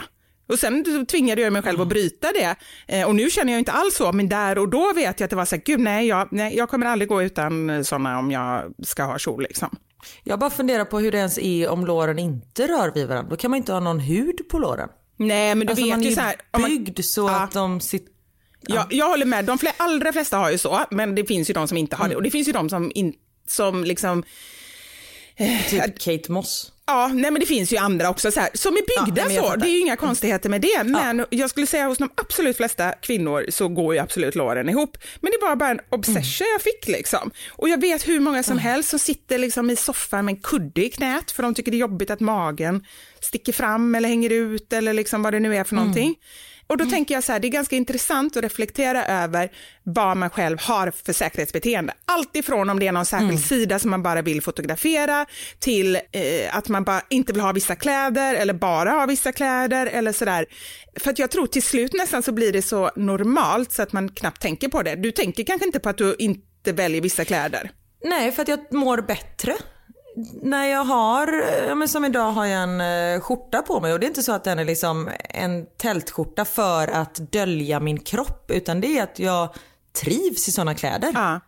Och sen tvingade jag mig själv att bryta det. Eh, och nu känner jag inte alls så, men där och då vet jag att det var så här, gud nej, jag, nej, jag kommer aldrig gå utan sådana om jag ska ha kjol liksom. Jag bara funderar på hur det ens är om låren inte rör vid varandra. Då kan man inte ha någon hud på låren. Nej, men du Alltså vet är ju så här. man- byggd så Ja. att de sitter... Ja, jag håller med. De fle- allra flesta har ju så, men det finns ju de som inte har det. Och det finns ju de som, in, som liksom, Typ Kate Moss. Ja, nej men det finns ju andra också så här, som är Ja, byggda jag så. Det är ju inga konstigheter med det. Men jag skulle säga hos de absolut flesta kvinnor så går ju absolut låren ihop. Men det var bara en obsession jag fick liksom. Och jag vet hur många som helst som sitter liksom i soffan med en kudde i knät för de tycker det är jobbigt att magen sticker fram eller hänger ut eller liksom vad det nu är för någonting. Och då tänker jag så här, det är ganska intressant att reflektera över vad man själv har för säkerhetsbeteende. Allt ifrån om det är någon särskild sida som man bara vill fotografera till eh, att man bara inte vill ha vissa kläder eller bara ha vissa kläder eller sådär. För att jag tror till slut nästan så blir det så normalt så att man knappt tänker på det. Du tänker kanske inte på att du inte väljer vissa kläder. Nej, för att jag mår bättre. När jag har, ja, men som idag har jag en eh, skjorta på mig och det är inte så att den är liksom en tältskjorta för att dölja min kropp utan det är att jag trivs i sådana kläder. Ja.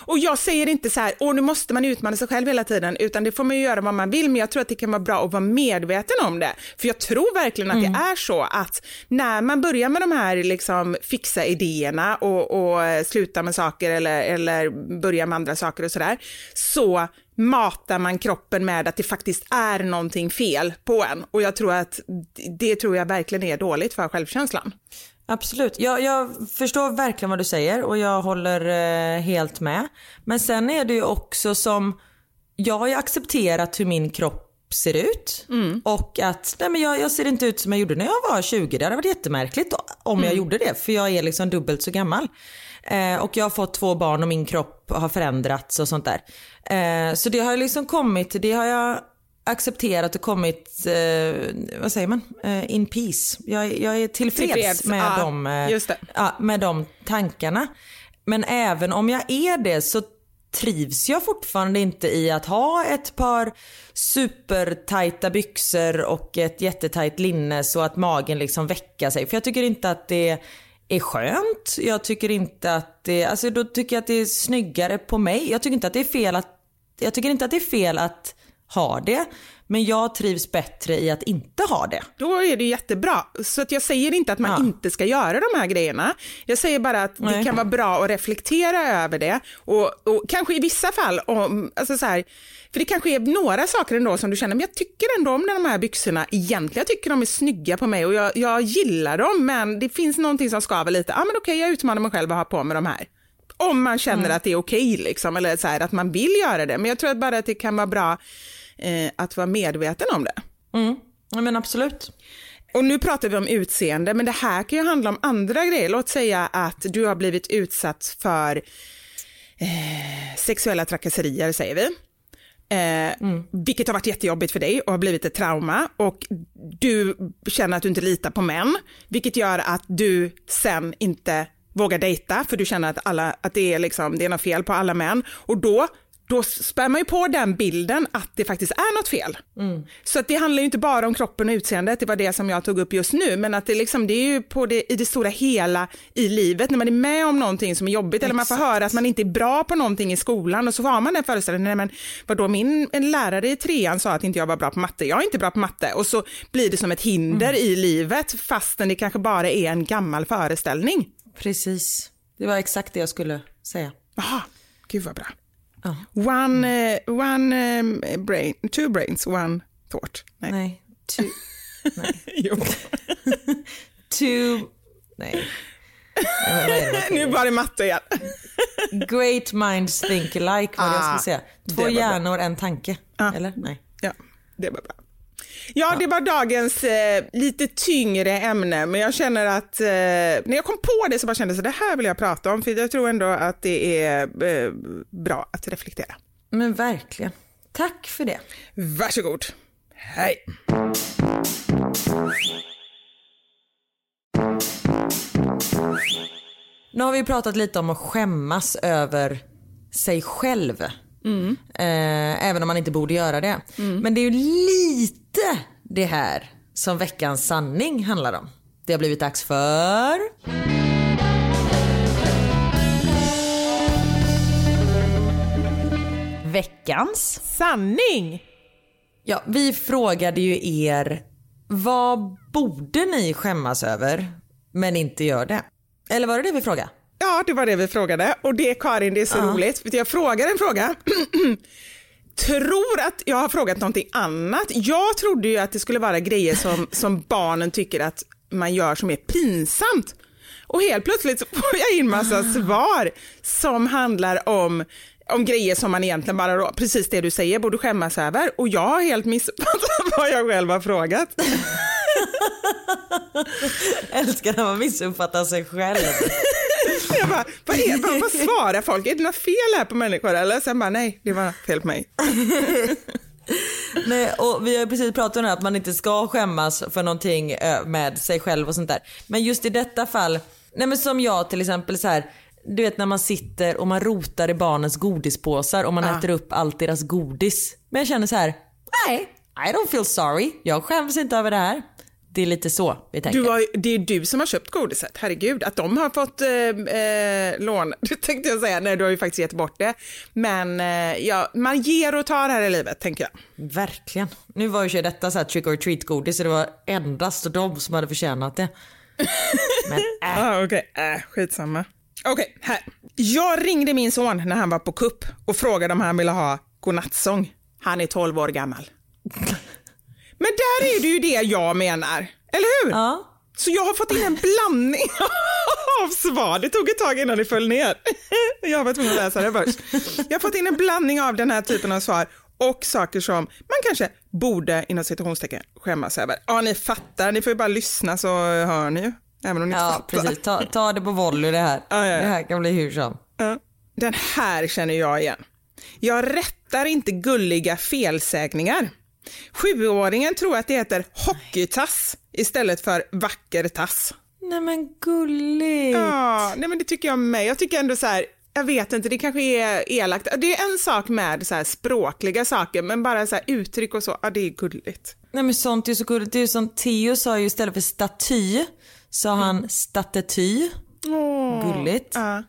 Och jag säger inte så här, åh nu måste man utmana sig själv hela tiden, utan det får man ju göra vad man vill, men jag tror att det kan vara bra att vara medveten om det. För jag tror verkligen att det är så att när man börjar med de här liksom fixa idéerna och, och eh, sluta med saker eller, eller börja med andra saker och sådär, så matar man kroppen med att det faktiskt är någonting fel på en. Och jag tror att det tror jag verkligen är dåligt för självkänslan. Absolut. Jag, jag förstår verkligen vad du säger och jag håller eh, helt med. Men sen är det ju också som, jag har ju accepterat hur min kropp ser ut och att nej men jag, jag ser inte ut som jag gjorde när jag var 20. Det hade varit jättemärkligt om jag gjorde det för jag är liksom dubbelt så gammal. Eh, och jag har fått två barn och min kropp har förändrats och sånt där. Eh, så det har liksom kommit, det har jag accepterat och kommit, eh, vad säger man, eh, in peace. Jag, jag är tillfreds, Tillfreds, med, ja, de, eh, ja, med de tankarna. Men även om jag är det så trivs jag fortfarande inte i att ha ett par supertajta byxor och ett jättetajt linne så att magen liksom väckar sig. För jag tycker inte att det är skönt. Jag tycker inte att det, alltså då tycker jag att det är snyggare på mig. Jag tycker inte att det är fel att, jag tycker inte att det är fel att ha det. Men jag trivs bättre i att inte ha det. Då är det jättebra. Så att jag säger inte att man Ja. inte ska göra de här grejerna. Jag säger bara att det Nej. kan vara bra att reflektera över det. Och, och kanske i vissa fall, om, alltså så här, för det kanske är några saker ändå som du känner, men jag tycker ändå om de här byxorna egentligen. Jag tycker de är snygga på mig och jag, jag gillar dem, men det finns någonting som skaver lite. Ja, men okej, jag utmanar mig själv att ha på mig de här. Om man känner att det är okej, liksom, eller så här, att man vill göra det. Men jag tror att bara att det kan vara bra eh, att vara medveten om det. Ja, men absolut. Och nu pratar vi om utseende, men det här kan ju handla om andra grejer. Låt säga att du har blivit utsatt för eh, sexuella trakasserier, säger vi. Eh, Vilket har varit jättejobbigt för dig och har blivit ett trauma. Och du känner att du inte litar på män, vilket gör att du sen inte vågar dejta, för du känner att, alla, att det, är liksom, det är något fel på alla män. Och då då spär man ju på den bilden att det faktiskt är något fel. Så att det handlar ju inte bara om kroppen och utseendet, det var det som jag tog upp just nu, men att det, liksom, det är ju på det, i det stora hela i livet, när man är med om någonting som är jobbigt eller man får höra att man inte är bra på någonting i skolan och så har man den föreställningen, nej men vadå, min en lärare i trean sa att inte jag var bra på matte, jag är inte bra på matte och så blir det som ett hinder i livet fastän det kanske bara är en gammal föreställning. Precis. Det var exakt det jag skulle säga. Jaha, gud vad bra. Ja. One, eh, one eh, brain, two brains, one thought. Nej. Nej. Two. [LAUGHS] Nej. Jo. [LAUGHS] Two. Nej. Nu var det matte igen. Great minds think alike var det jag Ah, skulle säga. det Två var bra. hjärnor, en tanke. Ja. Eller? Nej. Ja, det var bra. Ja, det var dagens eh, lite tyngre ämne, men jag känner att eh, när jag kom på det så bara kände jag att det här vill jag prata om, för jag tror ändå att det är eh, bra att reflektera. Men verkligen. Tack för det. Varsågod. Hej. Nu har vi pratat lite om att skämmas över sig själv. Eh, även om man inte borde göra det. Men det är ju lite det här som veckans sanning handlar om. Det har blivit dags för... Veckans. Sanning! Ja, vi frågade ju er vad borde ni skämmas över men inte gör det? Eller var det det vi frågade? Ja, det var det vi frågade och det Karin, det är så roligt. För jag frågar en fråga. [CLEARS THROAT] Tror att jag har frågat någonting annat. Jag trodde ju att det skulle vara grejer som, [LAUGHS] som barnen tycker att man gör som är pinsamt. Och helt plötsligt så får jag in massa svar som handlar om om grejer som man egentligen bara, precis det du säger, borde skämmas över. Och jag har helt missuppfattat [LAUGHS] vad jag själv har frågat. [LAUGHS] Älskar när man missuppfattar sig själv. [LAUGHS] Jag bara, vad, är, vad, vad svarar folk? Är det något fel här på människor? Eller sen bara, nej, det var fel på mig. [LAUGHS] Nej, och vi har precis pratat om det här, att man inte ska skämmas för någonting eh, med sig själv och sånt där. Men just i detta fall, nej men som jag till exempel så här, du vet när man sitter och man rotar i barnens godispåsar och man äter upp allt deras godis. Men jag känner så här, nej, I don't feel sorry. Jag skäms inte över det här. Det är lite så vi tänker. Du har, det är du som har köpt godiset, herregud. Att de har fått eh, eh, lån, [LAUGHS] det tänkte jag säga, nej du har ju faktiskt gett bort det. Men eh, ja, man ger och tar här i livet, tänker jag. Verkligen. Nu var ju detta så här trick or treat godis så det var endast de som hade förtjänat det. Men [LAUGHS] äh. Ah, Okej, äh, skitsamma. Okej, här. Jag ringde min son när han var på kupp och frågade om han ville ha godnattsång. Han är 12 år gammal. [LAUGHS] Men där är det ju det jag menar, eller hur? Ja. Så jag har fått in en blandning [LAUGHS] av svar. Det tog ett tag innan det föll ner. [LAUGHS] Jag var tvungen att läsa det först. Jag har fått in en blandning av den här typen av svar och saker som man kanske borde inom citationstecken skämmas över. Ja, ni fattar. Ni får ju bara lyssna så hör ni ju. Även om ni inte Ja fattar. precis, ta, ta det på volley det här. Ja, ja. Det här kan bli hur som. Den här känner jag igen. Jag rättar inte gulliga felsägningar. Sjuåringen tror att det heter hockeytass istället för vacker tass. Nej men gulligt. Ja, nej men det tycker jag med. Jag tycker ändå så här, jag vet inte, det kanske är elakt. Det är en sak med så här språkliga saker, men bara så uttryck och så, ja det är gulligt. Nej men sånt är så gulligt. Det är ju som Theo sa ju istället för staty sa han staty. Gulligt. Ja.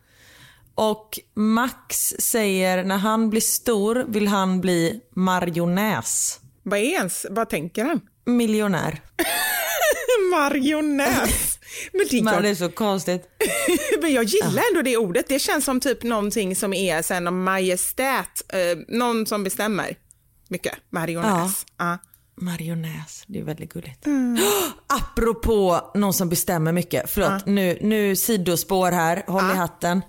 Och Max säger när han blir stor vill han bli marionäs. Vad är ens, vad tänker han? Miljonär. [LAUGHS] Marionäs. Men det, Men det är så konstigt. [LAUGHS] Men jag gillar ändå det ordet. Det känns som typ någonting som är sen majestät, eh, någon som bestämmer mycket. Marionäs. Ja. Marionäs, det är väldigt gulligt. [GASPS] Apropå någon som bestämmer mycket, förlåt nu, nu sidospår här, håll i hatten.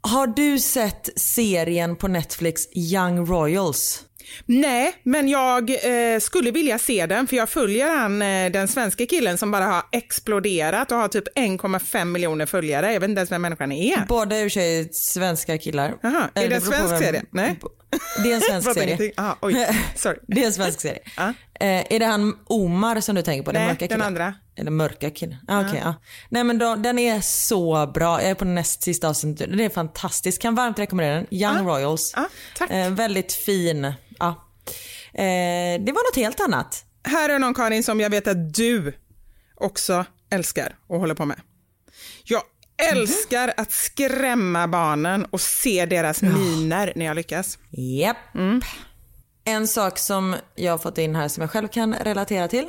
Har du sett serien på Netflix Young Royals? Nej, men jag eh, skulle vilja se den för jag följer han, eh, den svenska killen som bara har exploderat och har typ 1,5 miljoner följare. Jag vet inte ens vem människan är. Båda är i och för sig svenska killar. Jaha, är det på svensk serie? Nej. [LAUGHS] [LAUGHS] Det är en svensk serie. Ah, oj, sorry. Det är en svensk serie. Ja. Eh, är det han Omar som du tänker på? Den Nej, mörka den killen? andra. Eller mörka killen. Ah, okej, ja. Nej men då, den är så bra. Jag är på näst sista avsnittet. Den är fantastisk. Kan varmt rekommendera den. Young Royals. Ja, tack. Eh, väldigt fin. Eh, det var något helt annat. Här är någon Karin som jag vet att du också älskar och håller på med. Jag älskar att skrämma barnen och se deras miner när jag lyckas. Japp. En sak som jag har fått in här som jag själv kan relatera till.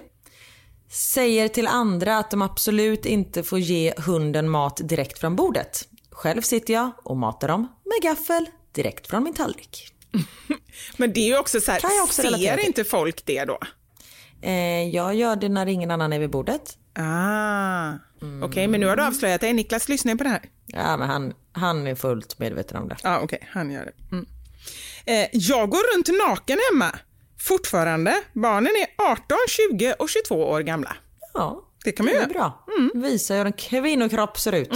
Säger till andra att de absolut inte får ge hunden mat direkt från bordet. Själv sitter jag och matar dem med gaffel direkt från min tallrik. [LAUGHS] Men det är ju också så här, Kan jag också ser inte folk det då? Eh, jag gör det när ingen annan är vid bordet. Ah, okej, men nu har du avslöjat dig. Niklas lyssnar på det här. Ja, men han, han är fullt medveten om det. Ja, okej, han gör det. Mm. Eh, jag går runt naken hemma. fortfarande, barnen är 18, 20 och 22 år gamla. Ja, Det kan man det är göra. bra. Visar hur en kvinnokropp ser ut.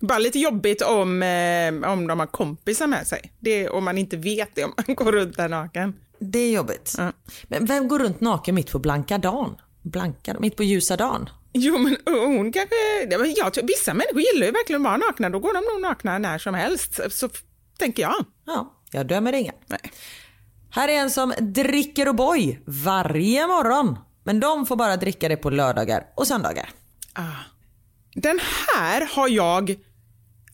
Bara lite jobbigt om, eh, om de har kompisar med sig. Det, om man inte vet det, om man går runt där naken. Det är jobbigt. Ja. Men vem går runt naken mitt på blanka dagen? Blanka, mitt på ljusa dagen? Jo, men hon kanske... Jag, vissa människor gillar ju verkligen att vara nakna. Då går de nog nakna när som helst, så, tänker jag. Ja, jag dömer ingen. Nej. Här är en som dricker O'boy varje morgon. Men de får bara dricka det på lördagar och söndagar. Den här har jag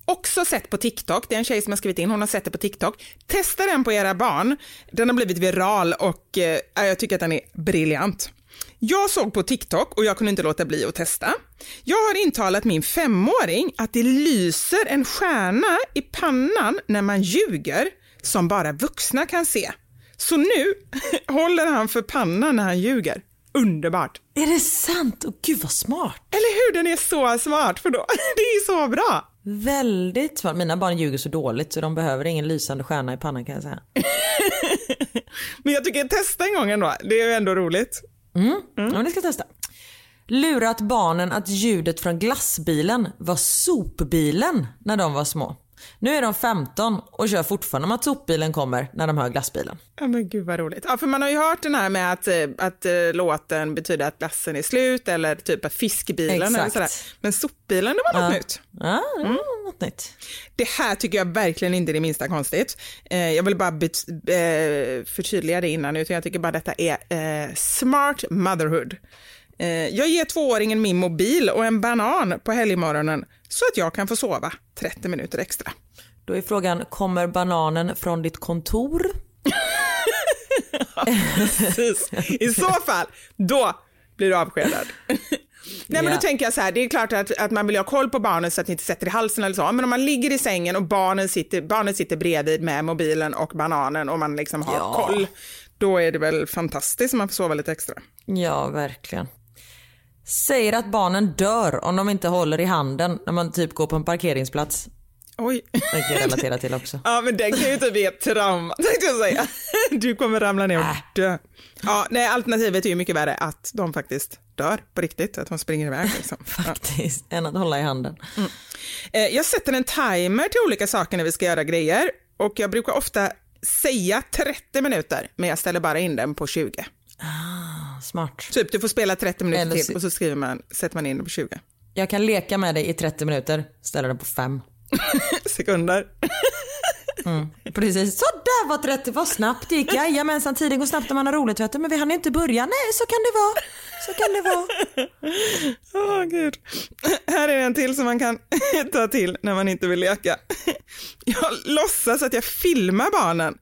också sett på TikTok. Det är en tjej som har skrivit in, hon har sett det på TikTok. Testa den på era barn. Den har blivit viral och eh, jag tycker att den är briljant. Jag såg på TikTok och jag kunde inte låta bli att testa. Jag har intalat min femåring att det lyser en stjärna i pannan när man ljuger som bara vuxna kan se. Så nu [LAUGHS] håller han för pannan när han ljuger. Underbart! Är det sant? Och gud vad smart. Eller hur? Den är så smart för då. [LAUGHS] Det är så bra. Väldigt smart. Mina barn ljuger så dåligt så de behöver ingen lysande stjärna i pannan kan jag säga. [LAUGHS] Men jag tycker testa en gång ändå. Det är ju ändå roligt. Mm. Ja, men det ska jag testa. Lurat barnen att ljudet från glassbilen var sopbilen när de var små. Nu är de 15 och kör fortfarande med att sopbilen kommer när de hör glassbilen. Ja men gud vad roligt. Ja för man har ju hört den här med att, eh, att eh, låten betyder att glassen är slut eller typ att fiskbilen eller Exakt. sådär. Men sopbilen det var något nytt. Ja, det var något nytt. Det här tycker jag verkligen inte är det minsta konstigt. Eh, jag vill bara förtydliga det innan, utan jag tycker bara detta är smart motherhood. Eh, jag ger tvååringen min mobil och en banan på helgmorgonen så att jag kan få sova 30 minuter extra. Då är frågan, kommer bananen från ditt kontor? Precis. I så fall, då blir du avskedad. Nej men då tänker jag så här, det är klart att, att man vill ha koll på barnen så att ni inte sätter i halsen eller så, men om man ligger i sängen och barnen sitter, barnen sitter bredvid med mobilen och bananen och man liksom har Ja. koll, då är det väl fantastiskt om man får sova lite extra. Ja, verkligen. Säger att barnen dör om de inte håller i handen när man typ går på en parkeringsplats. Oj. Det kan jag relatera till också. [LAUGHS] Ja men den kan ju typ bli ett trauma tänkte jag säga. [LAUGHS] Du kommer ramla ner och dö. Ja, nej alternativet är ju mycket värre att de faktiskt dör på riktigt, att de springer iväg liksom. [LAUGHS] Ja. Faktiskt, än att hålla i handen. Eh, Jag sätter en timer till olika saker när vi ska göra grejer och jag brukar ofta säga 30 minuter men jag ställer bara in den på 20. Smart. Typ du får spela 30 minuter Eller till och så skriver man, sätter man in den på 20 Jag kan leka med dig i 30 minuter, ställa den på 5. [LAUGHS] sekunder. Precis, så där var 30, vad snabbt det gick. Jajamensan, tiden går snabbt när man har roligt vet du. Men vi hann inte börja. Nej, så kan det vara. Så kan det vara. [LAUGHS] Åh gud. Här är en till som man kan [LAUGHS] ta till när man inte vill leka. Jag låtsas att jag filmar barnen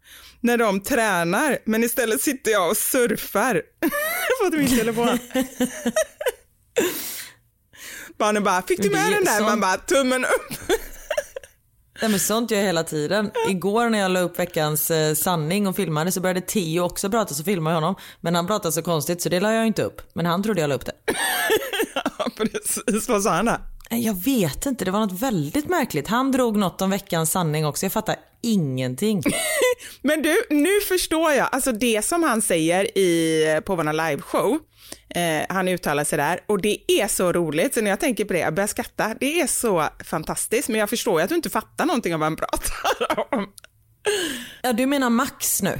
när de tränar men istället sitter jag och surfar [LAUGHS] på min telefon. [LAUGHS] Barnen bara, fick du med den där? sånt- Man bara, tummen upp. [LAUGHS] Nej, men sånt gör jag hela tiden. Igår när jag la upp veckans eh, sanning och filmade så började Tio också prata så filmade jag honom. Men han pratade så konstigt så det la jag inte upp. Men han trodde jag la upp det. Ja, precis, vad sa han då? Jag vet inte, det var något väldigt märkligt. Han drog något om veckans sanning också. Jag fattar ingenting. [LAUGHS] Men du, nu förstår jag. Alltså det som han säger i, på vår liveshow, eh, han uttalar sig där och det är så roligt. Så när jag tänker på det, jag börjar skratta. Det är så fantastiskt, men jag förstår ju att du inte fattar någonting av vad han pratar om. Ja, du menar Max nu?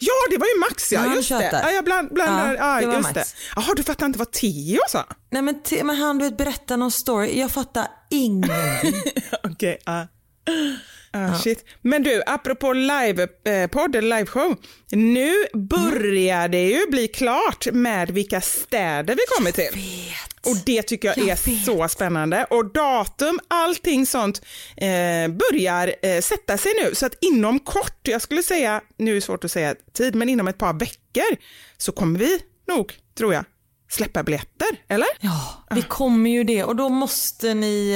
Ja, det var ju Max ja, Ja, just det. Ja, jag bland, blandar, Ja, ja, just Max. det. Jaha, du fattar inte vad Tio sa? Nej men, men han du vet, berättar någon story. Jag fattar ingenting. [LAUGHS] Okej, ja. Ah, shit. Men du, apropå livepodd eller liveshow. Nu börjar det ju bli klart med vilka städer vi kommer till. Och det tycker jag, Jag är vet. så spännande. Och datum, allting sånt eh, börjar eh, sätta sig nu. Så att inom kort, jag skulle säga, nu är det svårt att säga tid, men inom ett par veckor så kommer vi nog, tror jag, släppa biljetter, eller? Ja, vi kommer ju det och då måste ni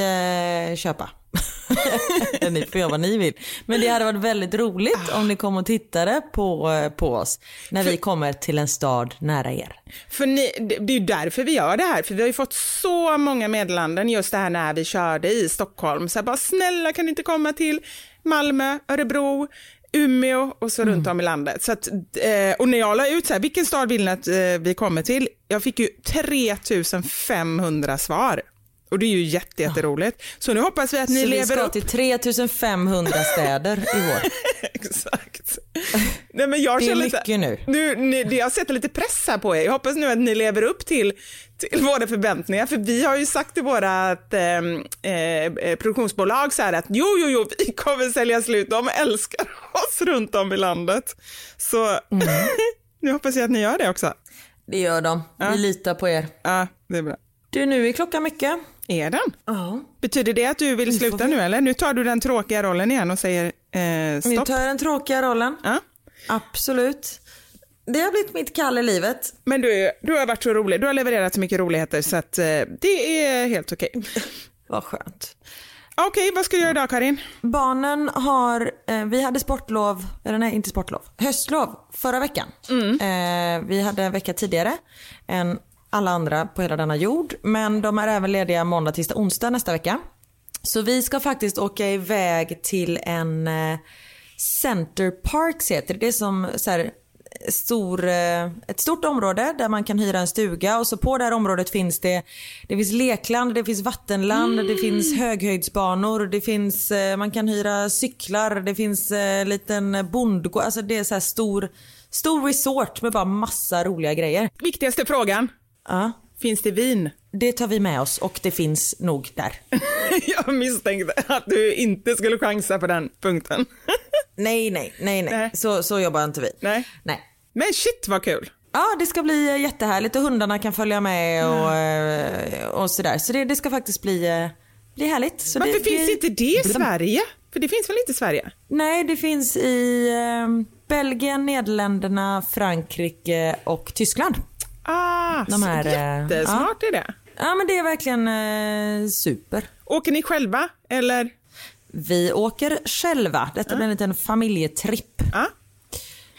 eh, köpa. [LAUGHS] ni får göra vad ni vill. Men det hade varit väldigt roligt om ni kom och tittade på, eh, på oss när vi kommer till en stad nära er. För ni, det är ju därför vi gör det här, för vi har ju fått så många meddelanden just det här när vi körde i Stockholm. Så här bara snälla kan ni inte komma till Malmö, Örebro, Umeå och så runt om i landet. Så att, eh, och när jag la ut så här, vilken stad vill ni att eh, vi kommer till? Jag fick ju 3500 svar. Och det är ju jätte, jätteroligt. Så nu hoppas vi att ni Så vi lever ska upp. till 3500 städer i år. [LAUGHS] Exakt. Nej, men jag Det är känner lite- mycket nu. nu ni, det- jag sätter lite press här på er. Jag hoppas nu att ni lever upp till, till våra förväntningar. För vi har ju sagt till våra eh, eh, produktionsbolag så här att jo, jo, jo, vi kommer sälja slut. De älskar [LAUGHS] oss runt om i landet. Så Mm. [LAUGHS] nu hoppas jag att ni gör det också. Det gör de. Vi litar på er. Ja, det är bra. Du, nu är klockan mycket. Är den? Ja. Betyder det att du vill sluta nu eller? Nu tar du den tråkiga rollen igen och säger eh, Nu stopp. tar jag den tråkiga rollen. Ja. Absolut. Det har blivit mitt kall i livet. Men du, du har varit så rolig, du har levererat så mycket roligheter så att eh, det är helt okej. [LAUGHS] Vad skönt. Okej, vad ska du göra idag Karin? Barnen har, eh, vi hade sportlov, eller nej inte sportlov, höstlov förra veckan. Eh, vi hade en vecka tidigare än alla andra på hela denna jord. Men de är även lediga måndag, tisdag, onsdag nästa vecka. Så vi ska faktiskt åka iväg till en eh, Center Parks heter det. Det är som så här, stor, eh, ett stort område där man kan hyra en stuga och så på det här området finns det, det finns lekland, det finns vattenland, det finns höghöjdsbanor, det finns, eh, man kan hyra cyklar, det finns eh, liten bondgård, alltså det är så här stor, stor resort med bara massa roliga grejer. Viktigaste frågan, Ja, finns det vin? det tar vi med oss och det finns nog där. [LAUGHS] Jag misstänkte att du inte skulle chansa på den punkten. [LAUGHS] Nej, nej, nej, nej. Nej. Så, så jobbar inte vi. Nej. Nej. Men shit vad kul. Ja, det ska bli eh, jättehärligt och hundarna kan följa med och, eh, och sådär. Så det, det ska faktiskt bli, eh, bli härligt. Så Varför det, finns inte det i Sverige? För det finns väl inte i Sverige? Nej, det finns i eh, Belgien, Nederländerna, Frankrike och Tyskland. Ah, De här, så eh, jättesmart är det. Ja, men det är verkligen eh, super. Åker ni själva eller? Vi åker själva. Detta blir en liten familjetripp. Ja.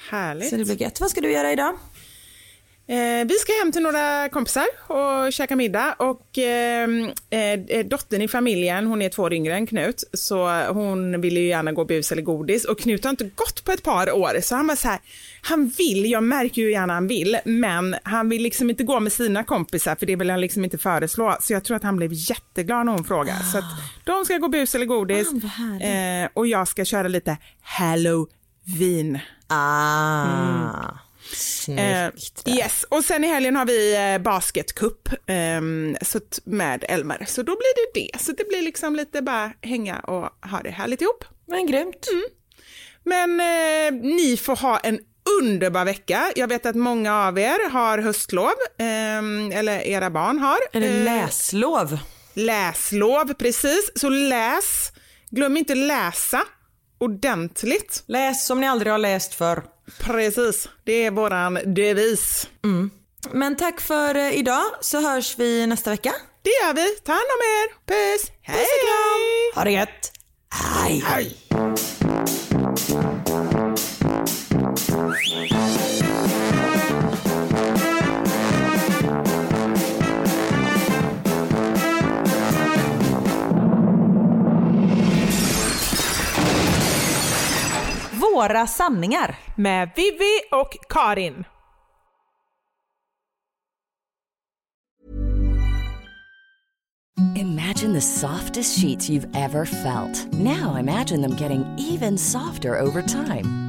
Härligt. Så det blir gött. Vad ska du göra idag? Eh, vi ska hem till några kompisar och käka middag och eh, eh, dottern i familjen, hon är två år yngre än Knut, så hon vill ju gärna gå bus eller godis. Och Knut har inte gått på ett par år så han var så här, han vill, jag märker ju gärna han vill, men han vill liksom inte gå med sina kompisar för det vill han liksom inte föreslå, så jag tror att han blev jätteglad när hon frågade. Så att de ska gå bus eller godis. Ah, eh, och jag ska köra lite halloween. Ah, Eh, snyggt. där. yes, och sen i helgen har vi eh, basketcup så att- med Elmer. Så då blir det det. Så det blir liksom lite bara hänga och ha det härligt ihop. Men grymt. Men eh, ni får ha en underbar vecka. Jag vet att många av er har höstlov, ehm, eller era barn har. Eller Eh, läslov. läslov, precis. Så läs. Glöm inte läsa ordentligt. Läs som ni aldrig har läst för. Precis, det är våran devis. Men tack för eh, idag så hörs vi nästa vecka. Det gör vi. Ta hand om er. Puss. Hej, Puss och kram. Ha det gött. Hej, hej. Våra sanningar. Med Vivi och Karin. Imagine the softest sheets you've ever felt. Now imagine them getting even softer over time.